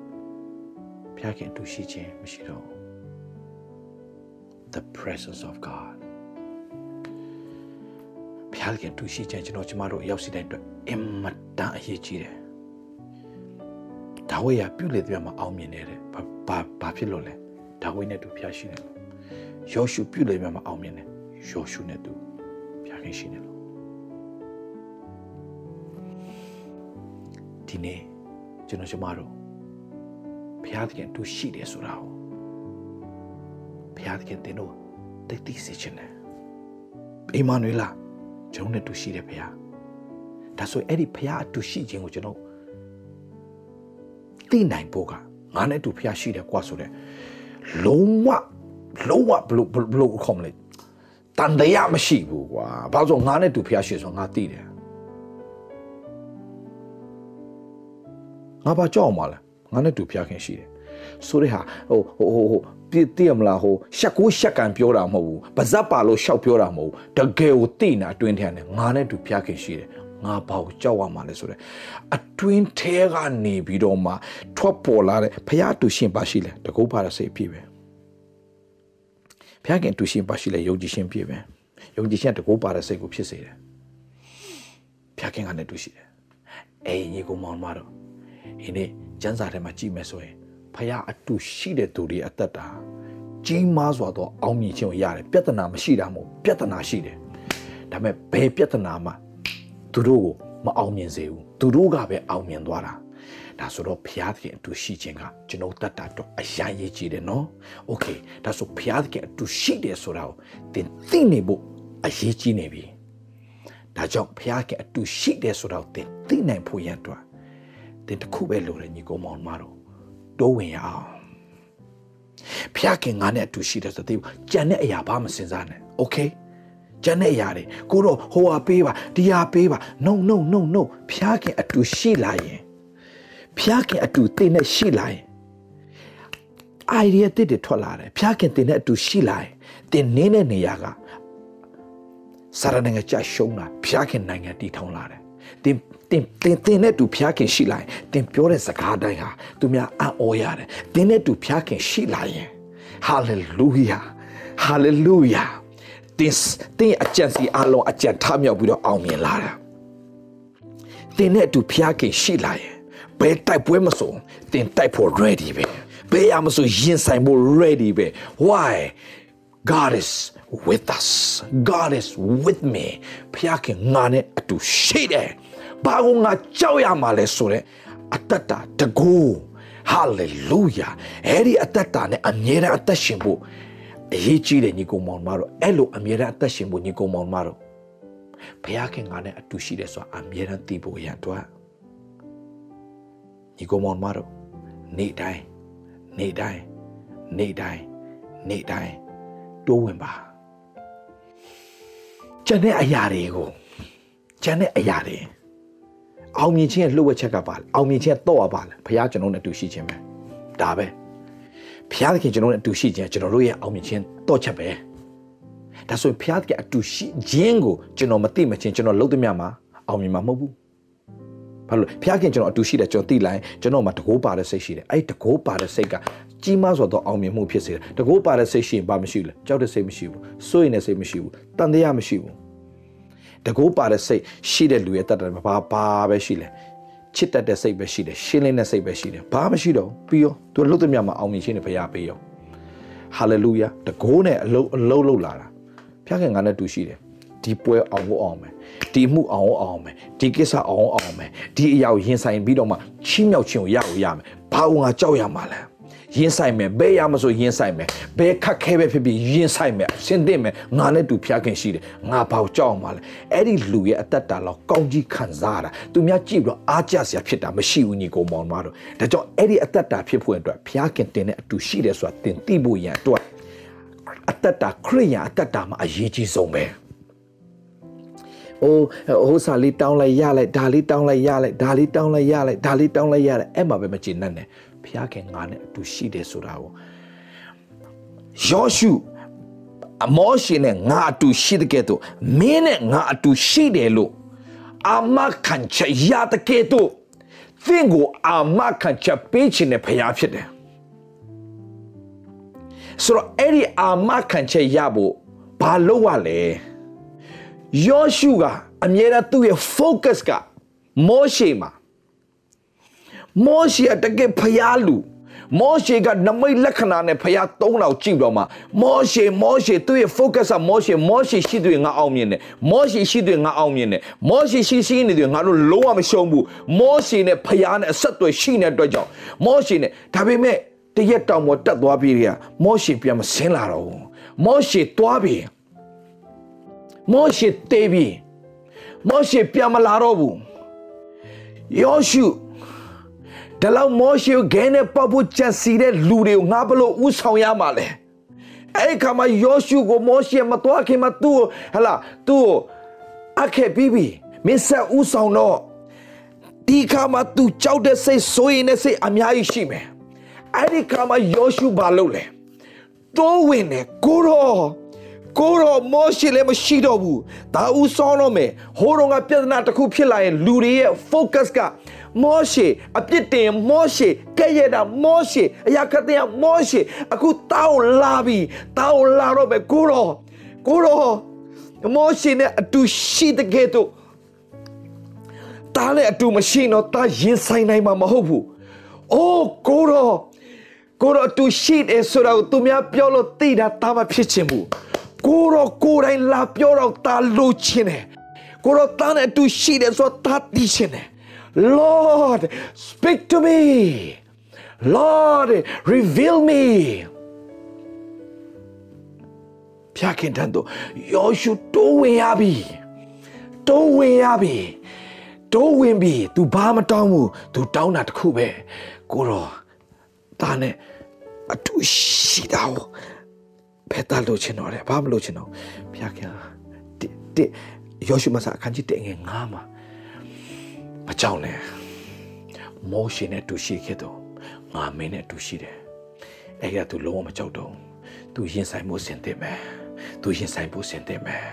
Speaker 1: ဖျားခင်အတူရှိခြင်းမရှိတော့ဘူး the presence of God ဘုရားခင်တူရှိခြင်းကျွန်တော်ကျမတို့ရောက်စီတိုင်းအတွက်အင်မတန်အရေးကြီးတယ်ဒါဝိရပြုလေတဲ့မှာအောင်မြင်နေတယ်ဘာဘာဘာဖြစ်လို့လဲဒါဝိနဲ့တူဘုရားရှိနေလို့ယောရှုပြုလေတဲ့မှာအောင်မြင်တယ်ယောရှုနဲ့တူဘုရားခင်ရှိနေလို့ဒီနေ့ကျွန်တော်ကျမတို့ဘုရားခင်တူရှိတယ်ဆိုတာကိုဘုရားသခင်တင်တို့တိတ်တိစေချင်တယ်အိမ်မနွေလာ ကျွန်တော်နဲ့တူရှိတယ်ဘုရားဒါဆိုအဲ့ဒီဘုရားအတူရှိခြင်းကိုကျွန်တော်သိနိုင်ဖို့ကငါနဲ့အတူဘုရားရှိတယ်ကွာဆိုတဲ့လုံးဝလုံးဝဘလို့ဘလို့ခေါ်မလဲတန်တရားမရှိဘူးကွာဘာလို့ငါနဲ့တူဘုရားရှိဆိုငါသိတယ်ငါဘာကြောက်မှလဲငါနဲ့တူဘုရားခင်ရှိတယ် ဆိုတဲ့ဟာဟိုဟိုဟိုပြည့်တည်မလားဟိုရှက်ကိုရှက်ကန်ပြောတာမဟုတ်ဘူးပါဇက်ပါလို့ရှောက်ပြောတာမဟုတ်ဘူးတကယ်ကိုသိနေအတွင်းထဲနဲ့ငါနဲ့တူဖျားခင်ရှိတယ်ငါဘာကိုကြောက်ရမှာလဲဆိုတော့အတွင်းထဲကနေပြီးတော့မှထွက်ပေါ်လာတဲ့ဖျားတူရှင်ပါရှိလဲတကုတ်ပါတဲ့စိတ်ဖြစ်ပဲဖျားခင်အတူရှိပါရှိလဲယုံကြည်ခြင်းပြည့်ပဲယုံကြည်ခြင်းတကူပါတဲ့စိတ်ကိုဖြစ်စေတယ်ဖျားခင်ကလည်းတူရှိတယ်အေးညီကောင်မောင်မတော်ဒီနေ့ကျမ်းစာထဲမှာကြည့်မယ်ဆိုရင် ဖရာအတူရှိတဲ့သူတွေအသက်တာကြီးမားစွာသောအောင်မြင်ခြင်းကိုရတယ်ပြဿနာမရှိတာမဟုတ်ပြဿနာရှိတယ်ဒါပေမဲ့ဘယ်ပြဿနာမှသူတို့ကိုမအောင်မြင်စေဘူးသူတို့ကပဲအောင်မြင်သွားတာဒါဆိုတော့ဘုရားသခင်အတူရှိခြင်းကကျွန်တော်တတ်တာတော့အရန်ရေးကြည့်တယ်နော်။ Okay ဒါဆိုဘုရားသခင်အတူရှိတယ်ဆိုတာကိုသင်သိနေဖို့အရေးကြီးနေပြီ။ဒါကြောင့်ဘုရားကအတူရှိတယ်ဆိုတာကိုသင်သိနိုင်ဖို့ရန်အတွက်သင်တစ်ခုပဲလိုတယ်ညီကောင်မောင်မတော် တိုးဝင်ရအောင်ဘုရားကငါနဲ့အတူရှိတယ်ဆိုတော့ကြံတဲ့အရာဘာမှစဉ်းစားနဲ့โอเคကျန်တဲ့အရာတွေကိုတော့ဟိုဟာပေးပါဒီဟာပေးပါ no no no no ဖျားခင်အတူရှိလာရင်ဖျားခင်အတူတင်နဲ့ရှိလာရင် idea တစ်တွေထွက်လာတယ်ဖျားခင်တင်နဲ့အတူရှိလာရင်တင်နေတဲ့နေရာကစာရနိုင်ငံကြရှုံးတာဖျားခင်နိုင်ငံတည်ထောင်လာတယ်တင် တင်တင်တင်နဲ့တူဖျားခင်ရှိလာရင်တင်ပြောတဲ့စကားတိုင်းဟာသူများအံ့ဩရတယ်တင်နဲ့တူဖျားခင်ရှိလာရင် hallelujah hallelujah တင်တင်အကြံစီအလုံးအကြံထမြောက်ပြီးတော့အောင်မြင်လာတာတင်နဲ့အတူဖျားခင်ရှိလာရင်ဘယ်တိုက်ပွဲမဆိုတင်တိုက်ဖို့ ready ပဲဘယ်ရမဆိုရင်ဆိုင်ဖို့ ready ပဲ why God is with us God is with me ဖျားခင်ငါနဲ့အတူရှိတယ် ဘာကိုငါကြောက်ရမှာလဲဆိုတဲ့အတ္တတာတကူဟာလေလုယာအဲ့ဒီအတ္တတာနဲ့အမြဲတမ်းအသက်ရှင်ဖို့အရေးကြီးတယ်ညီကောင်မောင်မတို့အဲ့လိုအမြဲတမ်းအသက်ရှင်ဖို့ညီကောင်မောင်မတို့ဘုရားခင်ငါနဲ့အတူရှိတယ်ဆိုတာအမြဲတမ်းသိဖို့ရန်တော့ညီကောင်မောင်မတို့နေ့တိုင်းနေ့တိုင်းနေ့တိုင်းနေ့တိုင်းတိုးဝင်ပါကျန်တဲ့အရာတွေကိုကျန်တဲ့အရာတွေ အောင်မြင်ခြင်းရဲ့လှုပ်ဝက်ချက်ကပါလေအောင်မြင်ခြင်းတော့ရပါလေဘုရားကျွန်တော်နဲ့အတူရှိခြင်းပဲဒါပဲဘုရားသခင်ကျွန်တော်နဲ့အတူရှိခြင်းကျွန်တော်တို့ရဲ့အောင်မြင်ခြင်းတော့ချက်ပဲဒါဆိုရင်ဘုရားသခင်အတူရှိခြင်းကိုကျွန်တော်မသိမချင်းကျွန်တော်လုပ်သမျှမှာအောင်မြင်မှာမဟုတ်ဘူးဘာလို့ဘုရားခင်ကျွန်တော်အတူရှိတယ်ကျွန်တော်သိလိုက်ကျွန်တော်မှာတကိုးပါတဲ့စိတ်ရှိတယ်အဲ့ဒီတကိုးပါတဲ့စိတ်ကကြီးမားစွာသောအောင်မြင်မှုဖြစ်စေတယ်တကိုးပါတဲ့စိတ်ရှိရင်ဘာမရှိလဲကြောက်တဲ့စိတ်မရှိဘူးစိုးရင်တဲ့စိတ်မရှိဘူးတန်တရားမရှိဘူး တကိုးပါတဲ့စိတ်ရှိတဲ့လူရဲ့တတ်တယ်ဘာဘာပဲရှိလဲချစ်တတ်တဲ့စိတ်ပဲရှိတယ်ရှင်းလင်းတဲ့စိတ်ပဲရှိတယ်ဘာမှမရှိတော့ပြီးရောသူလှုပ်တဲ့မြတ်မှာအောင်မြင်ခြင်းနဲ့ဘုရားပေးရောဟာလေလုယာတကိုးနဲ့အလုံးအလုံးလုံးလာတာဖခင်ငါနဲ့တူရှိတယ်ဒီပွဲအောင်ဖို့အောင်မယ်ဒီမှုအောင်ဖို့အောင်မယ်ဒီကိစ္စအောင်ဖို့အောင်မယ်ဒီအရာကိုရင်ဆိုင်ပြီးတော့မှချီးမြှောက်ခြင်းကိုရဖို့ရမယ်ဘာလို့ငါကြောက်ရမှာလဲ ရင်ဆိုင်မယ်ဘယ်ရမဆိုရင်ဆိုင်မယ်ဘယ်ခက်ခဲပဲဖြစ်ဖြစ်ရင်ဆိုင်မယ်ဆင်သင့်မယ်ငါနဲ့တူဖျားခင်ရှိတယ်ငါဘာကိုကြောက်အောင်မလဲအဲ့ဒီလူရဲ့အသက်တာလောက်ကောင်းကြီးခံစားရတာသူများကြည့်ပြီးတော့အားကြစရာဖြစ်တာမရှိဘူးညီကောင်မောင်မတို့ဒါကြောင့်အဲ့ဒီအသက်တာဖြစ်ဖို့အတွက်ဖျားခင်တင်တဲ့အတူရှိတယ်ဆိုတာတင်သိဖို့ရန်အတွက်အသက်တာခရိယာအသက်တာမှာအရေးကြီးဆုံးပဲ။အိုးဟိုစာလေးတောင်းလိုက်ရလိုက်ဒါလေးတောင်းလိုက်ရလိုက်ဒါလေးတောင်းလိုက်ရလိုက်ဒါလေးတောင်းလိုက်ရလိုက်အဲ့မှာပဲမကျေနပ်နဲ့။ ဖျားခင်ငါနဲ့အတူရှိတယ်ဆိုတာကိုယောရှုအမောရှင်နဲ့ငါအတူရှိတဲ့ကဲ့သို့မင်းနဲ့ငါအတူရှိတယ်လို့အာမခံချက်ရတဲ့ကဲ့သို့သင်ကိုအာမခံချက်ပေးခြင်းနဲ့ဖျားဖြစ်တယ်။ဆိုတော့အဲ့ဒီအာမခံချက်ရဖို့ဘာလို့ ਆ လဲ။ယောရှုကအမြဲတမ်းသူ့ရဲ့ focus ကမောရှေမှာ မောရှေကတကယ်ဖျားလူမောရှေကနမိတ်လက္ခဏာနဲ့ဖျားသုံးလောက်ကြည့်တော့မှမောရှေမောရှေသူ့ရဲ့ focus ကမောရှေမောရှေရှိတွေငါအောင်မြင်တယ်မောရှေရှိတွေငါအောင်မြင်တယ်မောရှေရှိရှိနေတွေငါတို့လုံးဝမရှုံးဘူးမောရှေနဲ့ဖျားနဲ့အဆက်အသွယ်ရှိနေတဲ့အတွက်ကြောင့်မောရှေနဲ့ဒါပေမဲ့တရက်တောင်ပေါ်တက်သွားပြီးတည်းကမောရှေပြန်မဆင်းလာတော့ဘူးမောရှေသွားပြီးမောရှေတေးပြီးမောရှေပြန်မလာတော့ဘူးယောရှု ဒါလောက်မောရှေကိုဂဲနဲ့ပတ်ဖို့ကြံစီတဲ့လူတွေကိုငါဘလို့ဥဆောင်ရမှာလဲအဲ့ခါမှာယောရှုကိုမောရှေမတော်ခင်မှာသူ့ဟလာသူ့အခက်ပြီးပြီမင်းဆက်ဥဆောင်တော့ဒီခါမှာသူကြောက်တဲ့စိတ်ဆိုရင်တဲ့စိတ်အများကြီးရှိမယ်အဲ့ဒီခါမှာယောရှုဘာလုပ်လဲတိုးဝင်တယ်ကိုတော့ ကိုတော့မောရှေလည်းမရှိတော့ဘူးဒါဦးဆောင်းတော့မယ်ဟိုတော့ကပြဿနာတစ်ခုဖြစ်လာရင်လူတွေရဲ့ focus ကမောရှေအပြစ်တင်မောရှေကဲ့ရဲ့တာမောရှေအရာခတ်တဲ့မောရှေအခုတောင်းလာပြီတောင်းလာတော့ပဲကိုတော့ကိုတော့မောရှေနဲ့အတူရှိတဲ့ကဲ့သို့တားနဲ့အတူမရှိတော့တားရင်ဆိုင်နိုင်မှာမဟုတ်ဘူးအိုးကိုတော့ကိုတော့အတူရှိတယ်ဆိုတော့သူများပြောလို့သိတာတားမဖြစ်ချင်ဘူး ကိုတော့ကိုယ်တိုင်လာပြောတော့တားလို့ချင်တယ်ကိုတော့တားနဲ့အတူရှိတယ်ဆိုတော့တားသိချင်တယ် Lord speak to me Lord reveal me ဖျားခင်တန်တော့ယောရှုတိုးဝင်ရပြီတိုးဝင်ရပြီတိုးဝင်ပြီ तू ဘာမတောင်းဘူး तू တောင်းတာတခုပဲကိုတော့ဒါနဲ့အတူရှိတာကို ဘယ်သားလို့ချင်တော့လဲဘာမလို့ချင်တော့ဘုရားခင်တစ်ယောရှုမဆာအခန်းကြီး1ငယ်9မှာမကြောက်နဲ့မောရှေနဲ့တူရှိခဲ့တော့ငါမင်းနဲ့တူရှိတယ်အဲ့ဒါသူလုံးဝမကြောက်တော့သူရင်ဆိုင်မှုစင်တင်မယ်သူရင်ဆိုင်မှုစင်တင်မယ်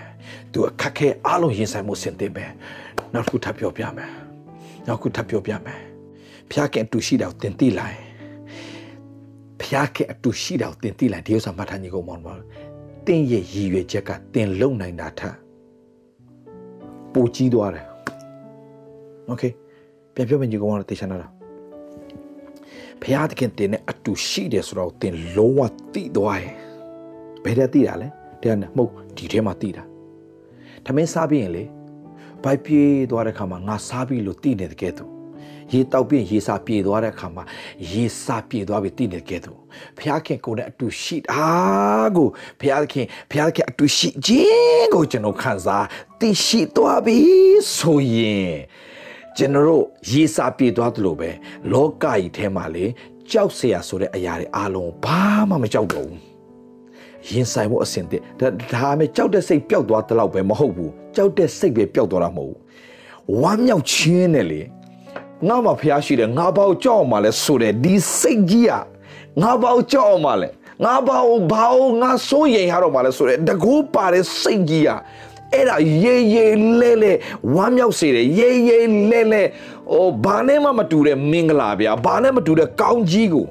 Speaker 1: သူအခက်ခဲအလုံးရင်ဆိုင်မှုစင်တင်မယ်နောက်ခုထပ်ပြောပြမယ်နောက်ခုထပ်ပြောပြမယ်ဘုရားခင်တူရှိတော့တင်တိလိုက် ဖျားခင်အတူရှိတာကိုတင်တိလိုက်ဒီဥစ္စာမှတ်ထားညီကောင်မောင်ပါတင်းရဲ့ရည်ရွယ်ချက်ကတင်လုံနိုင်တာထက်ပူကြီးသွားတယ်โอเคပြန်ပြောမယ်ညီကောင်မောင်တေချာနာတာဖျားသခင်တင်နဲ့အတူရှိတယ်ဆိုတော့တင်လုံးဝတိသွားတယ်ဘယ်တဲ့တိတာလဲတဲ့နဲ့မှုတ်ဒီထဲမှာတိတာထမင်းစားပြီးရင်လေဘိုက်ပြေးသွားတဲ့ခါမှာငါစားပြီလို့တိနေတဲ့ကဲ့သို့ ရေတောက်ပြီးရေစာပြေသွားတဲ့အခါမှာရေစာပြေသွားပြီးတည်နေကြတယ်ဘုရားခင်ကိုယ်နဲ့အတူရှိတာကိုဘုရားခင်ဘုရားခင်အတူရှိခြင်းကိုကျွန်တော်ခံစားသိရှိသွားပြီဆိုရင်ကျွန်တော်တို့ရေစာပြေသွားသလိုပဲလောကကြီးထဲမှာလေကြောက်เสียဆိုတဲ့အရာတွေအားလုံးဘာမှမကြောက်တော့ဘူးရင်ဆိုင်ဖို့အဆင်သင့်ဒါဒါမဲ့ကြောက်တဲ့စိတ်ပျောက်သွားတဲ့လောက်ပဲမဟုတ်ဘူးကြောက်တဲ့စိတ်ပဲပျောက်သွားတာမဟုတ်ဘူးဝမ်းမြောက်ခြင်းနဲ့လေ ငါမှဖျားရှိတယ်ငါဘာကိုကြောက်အောင်မလဲဆိုတဲ့ဒီစိတ်ကြီးอ่ะငါဘာကိုကြောက်အောင်မလဲငါဘာကိုဘာကိုငါစိုးရိမ်ရတော့မလဲဆိုတဲ့တကူပါတဲ့စိတ်ကြီးอ่ะအဲ့ဒါရေရေလဲလဲဝမ်းမြောက်စေတယ်ရေရေလဲလဲဟိုဘာနဲ့မှမတူတဲ့မင်္ဂလာဗျာဘာနဲ့မတူတဲ့ကောင်းကြီးကို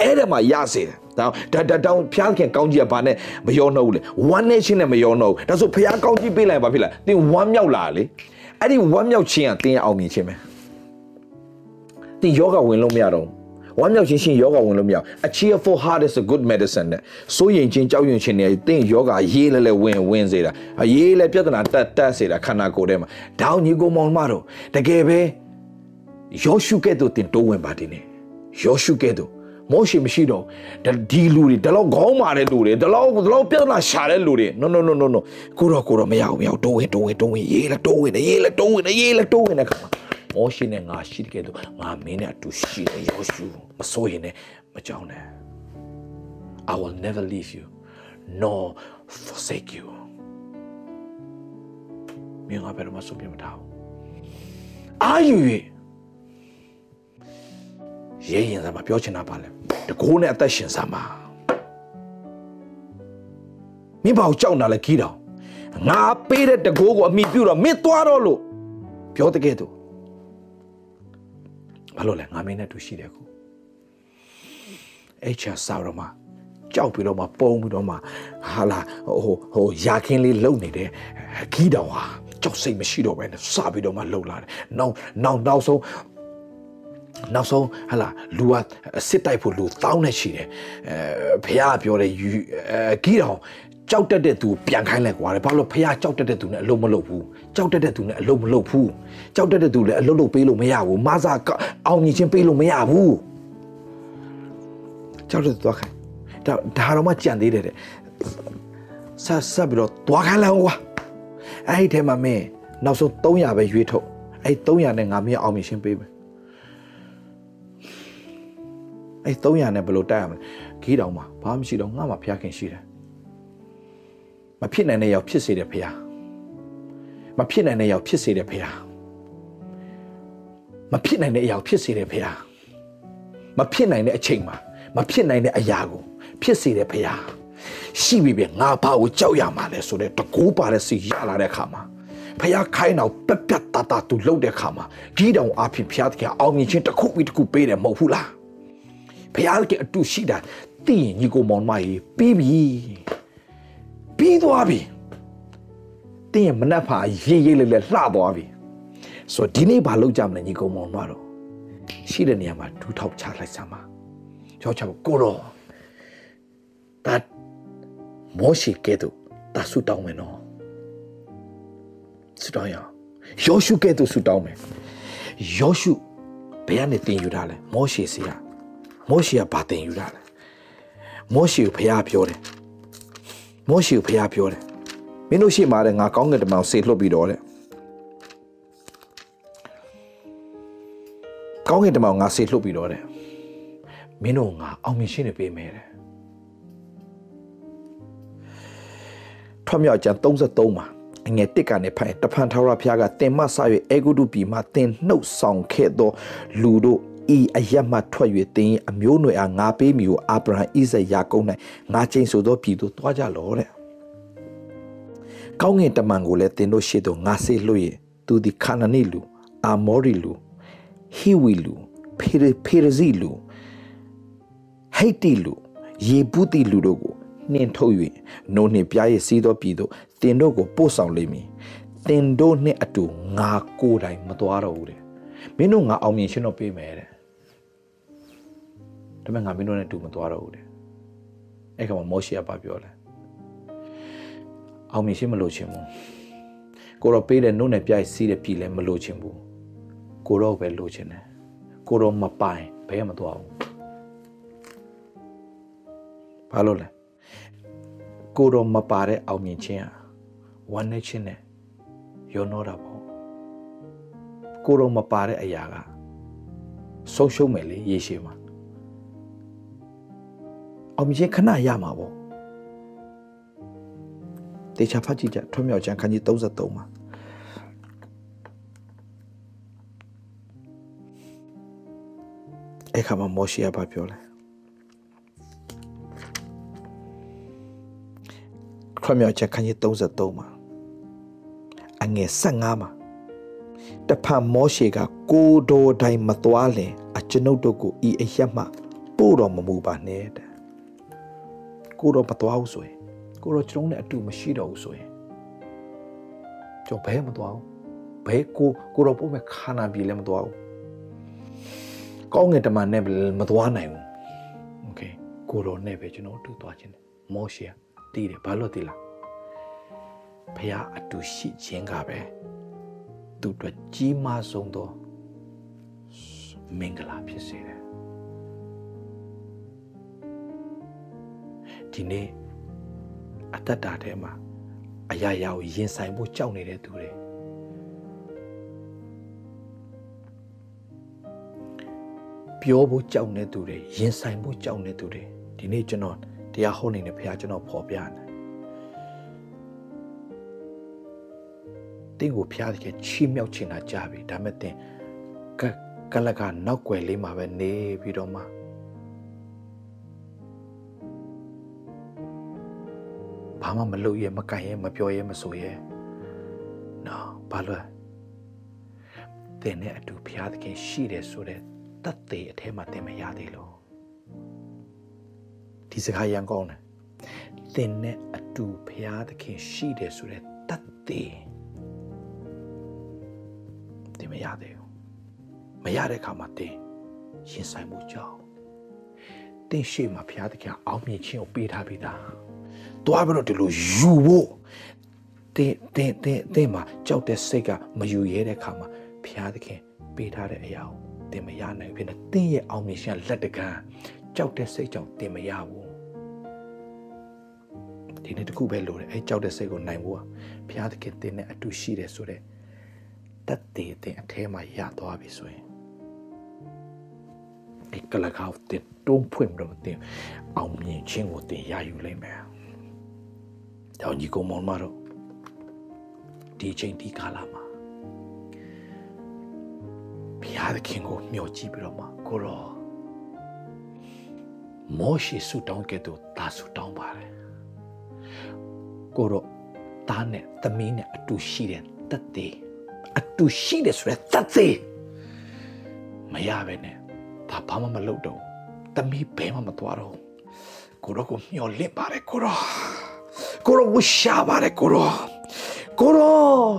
Speaker 1: အဲ့ဒါမှရစေတယ်တောင်းဒါဒါတောင်းဖျားခင်ကောင်းကြီးကဘာနဲ့မယောနှုတ်လေဝမ်းနဲ့ချင်းနဲ့မယောနှုတ်ဒါဆိုဖျားကောင်းကြီးပေးလိုက်ပါဖြစ်လားသင်ဝမ်းမြောက်လာလေအဲ့ဒီဝမ်းမြောက်ခြင်းကသင်ရအောင်မြင်ခြင်းပဲ သင်ယောဂဝင်လို့မရတော့ဝမ်းမြောက်ခြင်းရှင်ယောဂဝင်လို့မရ A cheerful heart is a good medicine တဲ့စိုးရင်ချင်းကြောက်ရွံ့ခြင်းနဲ့သင်ယောဂရေးလဲလဲဝင်ဝင်စေတာရေးလဲပြဿနာတက်တက်စေတာခန္ဓာကိုယ်ထဲမှာဒေါင်းညီကိုမောင်မတော့တကယ်ပဲယောရှုကဲ့သို့တင်တိုးဝင်ပါတင်နေယောရှုကဲ့သို့မောရှိမရှိတော့ဒီလူတွေဒီလောက်ခေါင်းမာတဲ့လူတွေဒီလောက်ဒီလောက်ပြဿနာရှာတဲ့လူတွေ no no no no no ကိုတော့ကိုတော့မရဘူးမရဘူးတိုးဝင်တိုးဝင်တိုးဝင်ရေးလဲတိုးဝင်တယ်ရေးလဲတိုးဝင်တယ်ရေးလဲတိုးဝင်တယ်ခါမော ရှိနဲ့ငါရှိတဲ့ကဲတော့ငါမင်းနဲ့အတူရှိတယ်ယောရှုမစိုးရင်လည်းမကြောက်နဲ့ I will never leave you nor forsake you မင်းငါဘယ်တော့မှဆုံးပြမထားဘူးအာယူ၍ရဲရင်စားမှာပြောချင်တာပါလဲတကိုးနဲ့အသက်ရှင်စားမှာမင်းဘာကိုကြောက်နေလဲခီးတော်ငါပေးတဲ့တကိုးကိုအမိပြုတော့မင်းသွားတော့လို့ပြောတကယ်တော့ ဘာလို့လဲငါမင်းနဲ့တူရှိတယ်ကိုအဲ့ချာစားတော့မှကြောက်ပြီးတော့မှပုံပြီးတော့မှဟာလာဟိုဟိုရာခင်းလေးလုံနေတဲ့ခီးတော်ဟာကြောက်စိတ်မရှိတော့ဘဲနဲ့စပြီးတော့မှလှုပ်လာတယ်နောက်နောက်နောက်ဆုံးနောက်ဆုံးဟာလာလူကစစ်တိုက်ဖို့လူတောင်းနေရှိတယ်အဲဖះပြောတယ်ယူအဲခီးတော် ကြောက်တတ်တဲ့သူပြန်ခိုင်းလိုက်ကွာလေဘာလို့ဖះကြောက်တတ်တဲ့သူနဲ့အလုံးမလုပ်ဘူးကြောက်တတ်တဲ့သူနဲ့အလုံးမလုပ်ဘူးကြောက်တတ်တဲ့သူလည်းအလုံးလုပ်ပေးလို့မရဘူးမဆာအောင်မြင်ချင်းပေးလို့မရဘူးကြောက်တဲ့သူသွားခိုင်းဒါဒါတော့မှကြံသေးတယ်တဲ့ဆက်ဆက်ပြီးတော့သွားခိုင်းလိုက်ကွာအဲ့ဒီထဲမှာမင်းနောက်ဆုံး300ပဲရွေးထုတ်အဲ့300နဲ့ငါမင်းအောင်မြင်ချင်းပေးမယ်အဲ့300နဲ့ဘယ်လိုတိုက်ရမလဲခီးတောင်မှာဘာမှမရှိတော့ငါမှဖျားခင်ရှိတယ်မ ဖြစ်နိုင်တဲ့ရောက်ဖြစ်စေတယ်ဖျားမဖြစ်နိုင်တဲ့ရောက်ဖြစ်စေတယ်ဖျားမဖြစ်နိုင်တဲ့အရာဖြစ်စေတယ်ဖျားမဖြစ်နိုင်တဲ့အချိန်မှာမဖြစ်နိုင်တဲ့အရာကိုဖြစ်စေတယ်ဖျားရှိပြီပဲငါဘာကိုကြောက်ရမှာလဲဆိုတဲ့တကူပါတဲ့စီရလာတဲ့ခါမှာဖះခိုင်းတော့ပက်ပက်တတသူလှုပ်တဲ့ခါမှာကြီးတောင်အဖြစ်ဖះတကအောင်မြင်ခြင်းတစ်ခုပြီးတစ်ခုပေးတယ်မဟုတ်ဘူးလားဖះကအတူရှိတာသိရင်ညီကိုမောင်မကြီးပြီးပြီ ပြီးသွားပြီတင်းရဲ့မနှက်ဖာရေးရေးလေးလေးလှသွားပြီဆိုတော့ဒီနေ့ဘာလုပ်ကြမလဲညီကောင်မောင်တို့ရှိတဲ့နေရာမှာဒူးထောက်ချလိုက်စမ်းပါကြောက်ချကိုတော့တတ်မောရှိကဲ့သို့တဆူတောင်းမယ်နော်ဆူတောင်းရယောရှုကဲ့သို့ဆူတောင်းမယ်ယောရှုဘယ်ကနေတင်ယူတာလဲမောရှိစီကမောရှိကဘာတင်ယူတာလဲမောရှိကိုဖះပြောတယ် မောရှိကိုဖះပြောတယ်မင်းတို့ရှိမှာတဲ့ငါကောင်းကင်တမန်ဆေလွတ်ပြီးတော့တဲ့ကောင်းကင်တမန်ငါဆေလွတ်ပြီးတော့တဲ့မင်းတို့ငါအောင်မြင်ရှင်းနေပေးမယ်တဲ့ထွတ်မြောက်ကျန်33မှာအငယ်တစ်ကနေဖိုင်တဖန်ထာဝရဘုရားကတင်မဆ၍အေဂုတုပြည်မှာတင်နှုတ်ဆောင်ခဲ့သောလူတို့ ဤအယက်မှထွက်၍တင်အမျိုးနွယ်အားငါပေးမိကိုအာဗြဟံဣဇက်ယာကုပ်၌ငါချိန်ဆိုသောပြည်သို့တွားကြလောတဲ့ကောင်းငင်တမန်ကိုလည်းတင်တို့ရှိသောငါစေလွှတ်၍သူသည်ခါနနိလူအာမောရီလူဟီဝီလူဖေရဖေရဇီလူဟိတ်တီလူယေပုတိလူတို့ကိုနှင်ထုတ်၍နိုးနှင့်ပြားရည်စီးသောပြည်သို့တင်တို့ကိုပို့ဆောင်လိမ့်မည်တင်တို့နှင့်အတူငါကိုယ်တိုင်မသွားတော့ဘူးတဲ့မင်းတို့ငါအောင်မြင်ရှင်းတော့ပေးမယ်တဲ့ ဒါပေမဲ့ငါမင်းတို့နဲ့အတူမသွားတော့ဘူးတဲ့အဲ့ကောင်မောရှေကပြောလဲအောင်မြင်ရှိမလို့ချင်ဘူးကိုတော့ပေးတဲ့နှုတ်နဲ့ပြိုက်စီးတဲ့ပြည်လည်းမလို့ချင်ဘူးကိုတော့ပဲလို့ချင်တယ်ကိုတော့မပိုင်ဘယ်မှမသွားဘူးဘာလို့လဲကိုတော့မပါတဲ့အောင်မြင်ခြင်းဟာဝမ်းနေခြင်းနဲ့ရောနှောတာပေါ့ကိုတော့မပါတဲ့အရာကဆုံးရှုံးမယ်လေရေရှည်မှာ အောင်မြင်ခြင်းခဏရမှာပေါ့တေချာဖတ်ကြည့်ကြထွမြောက်ချမ်းခန်းကြီး33မှာအခါမှာမောရှိယဘာပြောလဲထွမြောက်ချမ်းခန်းကြီး33မှာအငယ်15မှာတဖန်မောရှေကကိုတော်တိုင်မသွားလင်အကျွန်ုပ်တို့ကိုဤအရက်မှပို့တော်မမူပါနဲ့တဲ့ ကိုတော်မသွားဘူးဆိုရင်ကိုတော့ကျွန်တော်နဲ့အတူမရှိတော့ဘူးဆိုရင်ကျွန်တော်ဘယ်မသွားဘူးဘယ်ကိုကိုတော့ပို့မဲ့ခါနာပြည်လည်းမသွားဘူးကောင်းငယ်တမန်နဲ့မသွားနိုင်ဘူးโอเคကိုတော့နဲ့ပဲကျွန်တော်အတူသွားခြင်းတယ်မောရှေတည်တယ်ဘာလို့တည်လားဖះအတူရှိခြင်းကပဲသူတို့ကြီးမားဆုံးသောမင်္ဂလာဖြစ်စေတယ် ဒီနေ့အတ္တတာထဲမှာအရာရာကိုရင်ဆိုင်ဖို့ကြောက်နေတဲ့သူတွေပြောဖို့ကြောက်နေသူတွေရင်ဆိုင်ဖို့ကြောက်နေသူတွေဒီနေ့ကျွန်တော်တရားဟောနေတဲ့ဘုရားကျွန်တော်ဖော်ပြတယ်တင်းကိုဖျားတဲ့ချီမြောက်ချင်တာကြပြီဒါမဲ့တင်းကကလကနောက်ွယ်လေးမှာပဲနေပြီးတော့မှ ဘာမှမလုပ်ရဲမကင်ရဲမပြောရဲမဆိုရဲနော်ဘာလို့တင်းနဲ့အတူဖျားသခင်ရှိတယ်ဆိုတဲ့တတ်သေးအထဲမှာတင်မရသေးလို့ဒီစကားရန်ကောင်းတယ်တင်းနဲ့အတူဖျားသခင်ရှိတယ်ဆိုတဲ့တတ်သေးတင်မရသေးဘူးမရတဲ့အခါမှာတင်းရင်ဆိုင်မှုကြောက်တင်းရှေ့မှာဖျားသခင်အောင်းမြင်ခြင်းကိုပေးထားပြီးသား တွားပြီးတော့ဒီလိုယူဖို့တင်းတင်းတင်းတင်းမှာကြောက်တဲ့စိတ်ကမယူရဲတဲ့အခါမှာဖျားသခင်ပေးထားတဲ့အရာကိုတင်မရနိုင်ဖြစ်နေတင်းရဲ့အောင်မြင်ခြင်းလက်တကမ်းကြောက်တဲ့စိတ်ကြောင့်တင်မရဘူးဒီနေ့တခုပဲလိုတယ်အဲကြောက်တဲ့စိတ်ကိုနိုင်ဖို့ဘုရားသခင်တင်းနဲ့အတူရှိတယ်ဆိုတဲ့တတ်တည်တဲ့အထဲမှာရသွားပြီဆိုရင်ဒီကလကောက်တင်တုံးဖွင့်လို့တင်အောင်မြင်ခြင်းကိုတင်ရယူလိမ့်မယ်။ တောင်ကြီးကောင်မောင်မတို့ဒီချိန်ဒီကာလမှာဘုရားသခင်ကိုမျှော်ကြည့်ပြီးတော့မှကိုရောမောရှေဆုတောင်းကဲ့သို့တာဆုတောင်းပါတယ်ကိုတော့သားနဲ့သမီးနဲ့အတူရှိတဲ့တက်သေးအတူရှိတယ်ဆိုရယ်တက်သေးမရပဲနဲ့ဒါဘာမှမလုပ်တော့သမီးဘဲမှမသွားတော့ကိုတော့ကိုမျောလင့်ပါတယ်ကိုတော့ ကိုတော့ဝရှာပါတယ်ကိုတော့ကိုတော့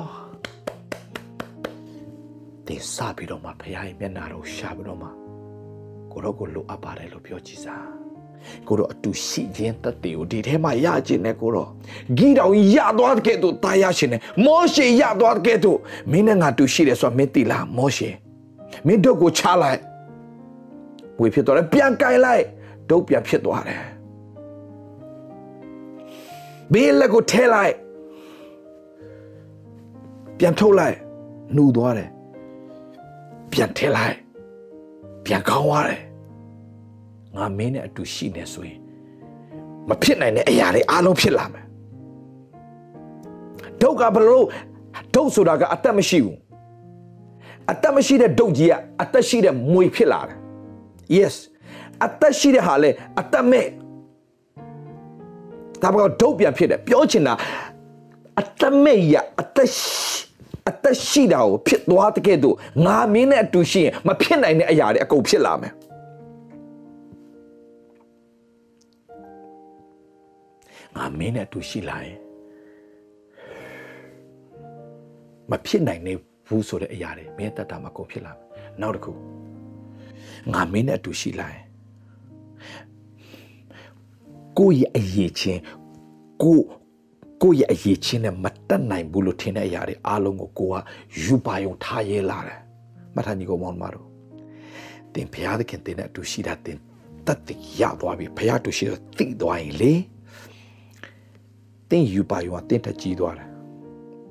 Speaker 1: တင်စားပြီးတော့မှဖခင်ရဲ့မျက်နာတော့ရှာပြီးတော့မှကိုတော့ကိုလိုအပ်ပါတယ်လို့ပြောကြည့်စားကိုတော့အတူရှိခြင်းတက်တေကိုဒီထဲမှာရခြင်းနဲ့ကိုတော့ဂီတောင်ရသွားတဲ့ကဲ့သို့တာရရှင်နဲ့မောရှေရသွားတဲ့ကဲ့သို့မင်းနဲ့ငါတူရှိတယ်ဆိုတာမင်းသိလားမောရှေမင်းတို့ကိုချလိုက်ဝေဖြစ်သွားတယ်ပြန်ကင်လိုက်ဒုတ်ပြန်ဖြစ်သွားတယ် ဘေးလက်ကိုထဲလိုက်ပြန်ထုတ်လိုက်နှူသွားတယ်ပြန်ထဲလိုက်ပြန်ကောင်းသွားတယ်ငါမင်းနဲ့အတူရှိနေဆိုရင်မဖြစ်နိုင်တဲ့အရာတွေအားလုံးဖြစ်လာမယ်ဒုက္ခဘလို့ဒုက္ခဆိုတာကအသက်မရှိဘူးအသက်မရှိတဲ့ဒုက္ခကြီးကအသက်ရှိတဲ့မွေဖြစ်လာတယ် yes အသက်ရှိတဲ့ဟာလေအသက်မဲ့ ဒါပေမဲ့ဒုက္ခပြန်ဖြစ်တယ်ပြောချင်တာအသက်မဲ့ရအသက်ရှိအသက်ရှိတာကိုဖြစ်သွားတဲ့ကဲ့သို့ငါမင်းနဲ့အတူရှိရင်မဖြစ်နိုင်တဲ့အရာတွေအကုန်ဖြစ်လာမယ်ငါမင်းနဲ့အတူရှိလာရင်မဖြစ်နိုင်နေဘူးဆိုတဲ့အရာတွေမင်းတက်တာမှာကုန်ဖြစ်လာမယ်နောက်တစ်ခုငါမင်းနဲ့အတူရှိလာရင် ကိုယ့်ရဲ့အရေးချင်းကိုကိုယ့်ရဲ့အရေးချင်းနဲ့မတက်နိုင်ဘူးလို့ထင်တဲ့အရာတွေအားလုံးကိုကိုကယူပါယုံထားရဲလာတယ်မှတ်ထားညီကောင်မောင်မတို့တင်ဘုရားသခင်တင်တဲ့အတူရှိတာတင်တတ်တရသွားပြီဘုရားတူရှိတော့သိသွားရင်လေတင်းယူပါယုံကတင်းထကြီးသွားတယ်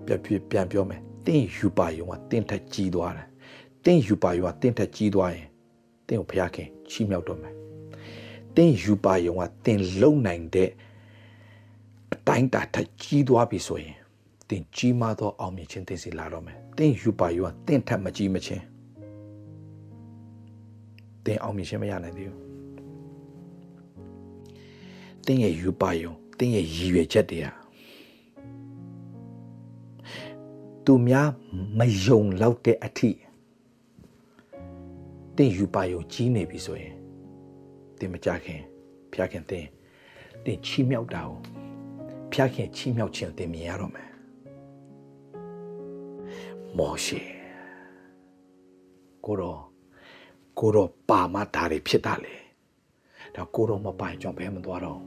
Speaker 1: ပြန်ပြပြန်ပြောမယ်တင်းယူပါယုံကတင်းထကြီးသွားတယ်တင်းယူပါယုံကတင်းထကြီးသွားရင်တင်းကိုဘုရားခင်ချီးမြှောက်တော့မယ် တင်းယူပါယုံကတင်းလုံနိုင်တဲ့အတိုင်းတာထကြီးသွားပြီဆိုရင်တင်းကြီးမားသောအောင်မြင်ခြင်းတင်းစီလာတော့မယ်တင်းယူပါယုံကတင်းထမကြီးမချင်းတင်းအောင်မြင်ခြင်းမရနိုင်သေးဘူးတင်းရဲ့ယူပါယုံတင်းရဲ့ရည်ရွယ်ချက်တွေကသူများမယုံလောက်တဲ့အထိတင်းယူပါယုံကြီးနေပြီဆိုရင် တင်းမကြခင်ဖျားခင်တင်းတင်းချီးမြှောက်တာကိုဖျားခင်ချီးမြှောက်ခြင်းတင်းမြင်ရတော့မယ်မောရှေကိုတော့ကိုတော့ပါမတာတွေဖြစ်တာလေဒါကိုတော့မပိုင်ကြောင့်ဘဲမသွားတော့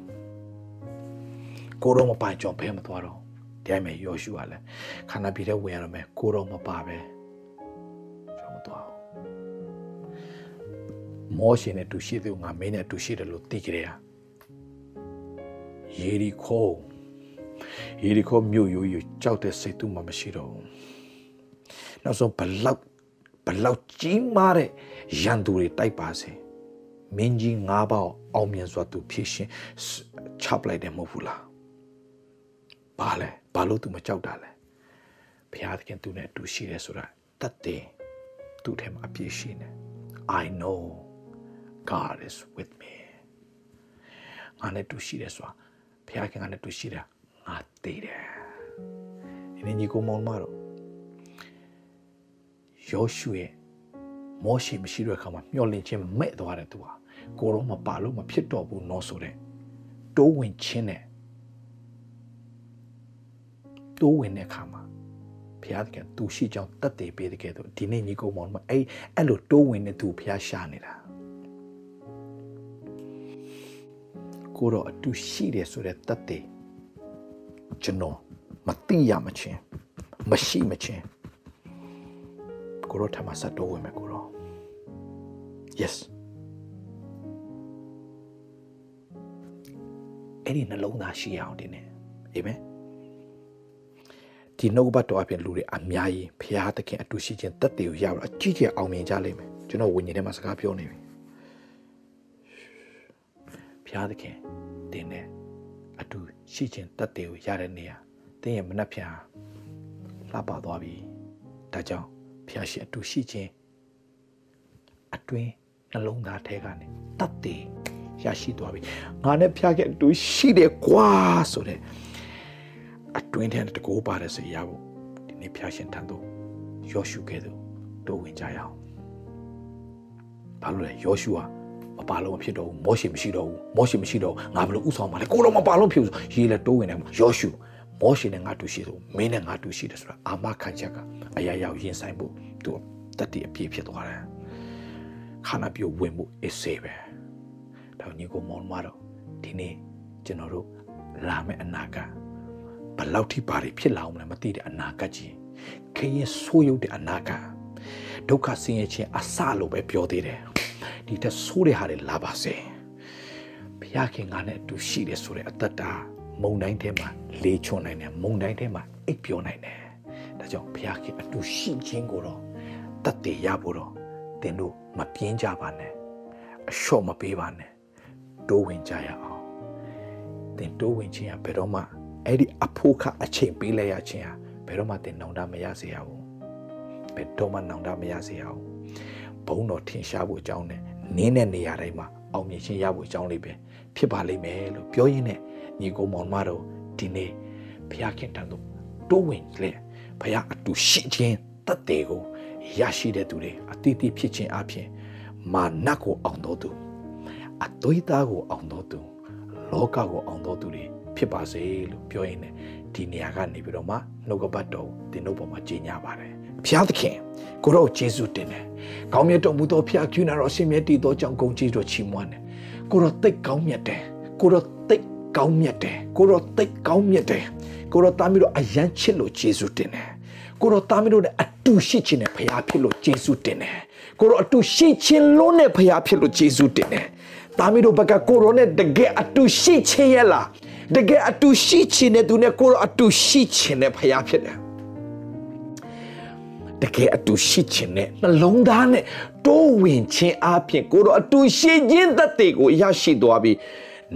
Speaker 1: ကိုတော့မပိုင်ကြောင့်ဘဲမသွားတော့ဒီအမေယောရှုကလည်းခန္ဓာပြည်ထဲဝင်ရတော့မယ်ကိုတော့မပါပဲကျွန်တော်သွား မောရှင်နဲ့တူရှိသူငါမင်းနဲ့တူရှိတယ်လို့သိကြတယ်ယေရီခိုယေရီခိုမြို့ရိုးရိုးကြောက်တဲ့စိတ်သူမှမရှိတော့ဘူးနောက်ဆုံးဘလောက်ဘလောက်ကြီးမားတဲ့ရန်သူတွေတိုက်ပါစေမင်းကြီး၅ပေါက်အောင်မြင်စွာသူဖြစ်ရှင်ချပလိုက်တယ်မဟုတ်ဘူးလားဘာလဲဘာလို့ तू မကြောက်တာလဲဘုရားသခင်သူနဲ့အတူရှိတယ်ဆိုတာတတ်တယ်သူ့ထဲမှာအပြည့်ရှိနေ I know God is with me ငါနဲ့တူရှိတယ်ဆိုတာဘုရားခင်ငါနဲ့တူရှိတာငါသိတယ်ဒီနေ့ညီကိုမောင်မတော့ယောရှုရဲ့မောရှိမရှိတဲ့အခါမှာမျောလင့်ခြင်းမဲ့သွားတယ်သူဟာကိုရောမပါလို့မဖြစ်တော့ဘူးနော်ဆိုတဲ့တိုးဝင်ခြင်းနဲ့တိုးဝင်တဲ့အခါမှာဘုရားသခင်သူရှိကြောင်းတတ်တယ်ပေးတဲ့ကဲတော့ဒီနေ့ညီကောင်မောင်မအဲ့အဲ့လိုတိုးဝင်တဲ့သူဘုရားရှာနေတာ ကိုတော့အတူရှိတယ်ဆိုတဲ့တတ်တယ်ကျွန်တော်မသိရမချင်းမရှိမချင်းကိုရောထမဆက်တိုးဝင်မယ်ကိုရော yes အဲ့ဒီနှလုံးသားရှိအောင်ဒီနေ့အာမင်ဒီနှုတ်ဘတ်တော်အပြင်လူတွေအများကြီးဖရာသခင်အတူရှိခြင်းတက်တယ်ကိုရတော့အကြီးကျယ်အောင်မြင်ကြလိမ့်မယ်ကျွန်တော်ဝิญဉ်ထဲမှာစကားပြောနေပြီ ဖရာသခင်တင်နဲ့အတူရှိခြင်းတက်တယ်ကိုရတဲ့နေရာတင်းရဲ့မနှက်ဖြာလှပသွားပြီဒါကြောင့်ဖရာရှိအတူရှိခြင်းအတွင်းနှလုံးသားထဲကနေတတ်တယ်ရရှိသွားပြီငါနဲ့ဖျားခဲ့အတူရှိတယ်ကွာဆိုတဲ့အတွင်းထဲတကိုးပါတဲ့စေရဖို့ဒီနေ့ဖျားရှင်ထံသို့ယောရှုကဲ့သို့တို့ဝင်ကြရအောင်ဘာလို့လဲယောရှုဟာ မပါလို့မဖြစ်တော့ဘူးမောရှိမရှိတော့ဘူးမောရှိမရှိတော့ငါဘယ်လိုဥဆောင်မှာလဲကိုတော့မပါလို့ဖြစ်ဘူးရေးလဲတိုးဝင်တယ်ယောရှုမောရှိနဲ့ငါတူရှိတယ်မင်းနဲ့ငါတူရှိတယ်ဆိုတာအာမခံချက်ကအရာရောက်ရင်ဆိုင်ဖို့သူတတိအပြည့်ဖြစ်သွားတယ်ခန္ဓာပြုတ်ဝင်မှုအစ်စေပဲဒါညီကိုမောင်မတော့ဒီနေ့ကျွန်တော်တို့လာမယ့်အနာဂတ်ဘယ်လောက်ထိပါဖြစ်လာအောင်လဲမသိတဲ့အနာဂတ်ကြီးခရင်ဆိုးရုပ်တဲ့အနာဂတ်ဒုက္ခဆင်းရဲခြင်းအစလို့ပဲပြောသေးတယ် ဒီတက်ဆိုးတဲ့ဟာတွေလာပါစေဘုရားခင်ငါနဲ့အတူရှိတယ်ဆိုတဲ့အတ္တတာမုံတိုင်းထဲမှာလေးချွန်နိုင်တယ်မုံတိုင်းထဲမှာအိပ်ပျော်နိုင်တယ်ဒါကြောင့်ဘုရားခင်အတူရှိခြင်းကိုတော့တတ်တည်ရဖို့တော့သင်တို့မပြင်းကြပါနဲ့အလျှော့မပေးပါနဲ့တိုးဝင်ကြရအောင်သင်တိုးဝင်ခြင်းကဘယ်တော့မှအဲ့ဒီအဖို့ခအချိန်ပေးလိုက်ရခြင်းဟာဘယ်တော့မှသင်နောင်တမရစေရဘူးဘယ်တော့မှနောင်တမရစေရဘူးဘုံတော်ထင်ရှားဖို့အကြောင်းနဲ့ နင်းတဲ့နေရာတိုင်းမှာအောင်မြင်ခြင်းရဖို့အကြောင်းလေးပဲဖြစ်ပါလိမ့်မယ်လို့ပြောရင်းနဲ့ညီကိုမောင်မတော်ဒီနေ့ဘုရားခင်တန်တို့တိုးဝင်လေဘုရားအတူရှိခြင်းတတ်တယ်ကိုရရှိတဲ့သူတွေအတိအသဖြစ်ခြင်းအပြင်မာနကိုအောင်တော်သူအသွေးသားကိုအောင်တော်သူလောကကိုအောင်တော်သူတွေဖြစ်ပါစေလို့ပြောရင်းနဲ့ဒီနေရာကနေပြီးတော့မှနှုတ်ကပတ်တော်တင်တို့ပေါ်မှာကြီးညာပါတယ် ဘုရားသခင်ကိုရောယေရှုတင်တယ်ကောင်းမြတ်တော်မူသောဖျားကျူနာတော်ရှင်မြတ်တည်သောကြောင့်ဂုဏ်ကြီးတော်ချီးမွမ်းတယ်ကိုရောတိတ်ကောင်းမြတ်တယ်ကိုရောတိတ်ကောင်းမြတ်တယ်ကိုရောတိတ်ကောင်းမြတ်တယ်ကိုရောတားပြီးတော့အယမ်းချစ်လို့ယေရှုတင်တယ်ကိုရောတားပြီးတော့အတူရှိခြင်းနဲ့ဖျားဖြစ်လို့ယေရှုတင်တယ်ကိုရောအတူရှိခြင်းလုံးနဲ့ဖျားဖြစ်လို့ယေရှုတင်တယ်တားပြီးတော့ဘကကိုရောနဲ့တကယ်အတူရှိခြင်းရဲ့လားတကယ်အတူရှိခြင်းနဲ့သူနဲ့ကိုရောအတူရှိခြင်းနဲ့ဖျားဖြစ်တယ် တကယ်အတူရှိခြင်းနဲ့နှလုံးသားနဲ့တိုးဝင်ခြင်းအပြင်ကိုတော့အတူရှိခြင်းတတ်တဲ့ကိုရရှိသွားပြီး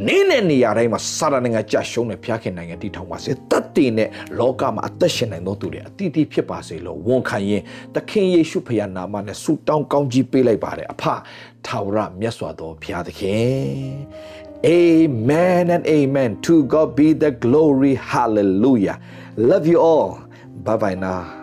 Speaker 1: နေတဲ့နေရာတိုင်းမှာစာရနိုင်ငံကြရှုံးတဲ့ဖျားခင်နိုင်ငံတည်ထောင်ပါစေတတ်တည်နဲ့လောကမှာအသက်ရှင်နိုင်သောသူတွေအတိအသီးဖြစ်ပါစေလို့ဝန်ခံရင်သခင်ယေရှုဖခင်နာမနဲ့ဆုတောင်းကောင်းကြီးပေးလိုက်ပါတယ်အဖထာဝရမြတ်စွာသောဘုရားသခင် Amen and amen to God be the glory hallelujah love you all bye bye now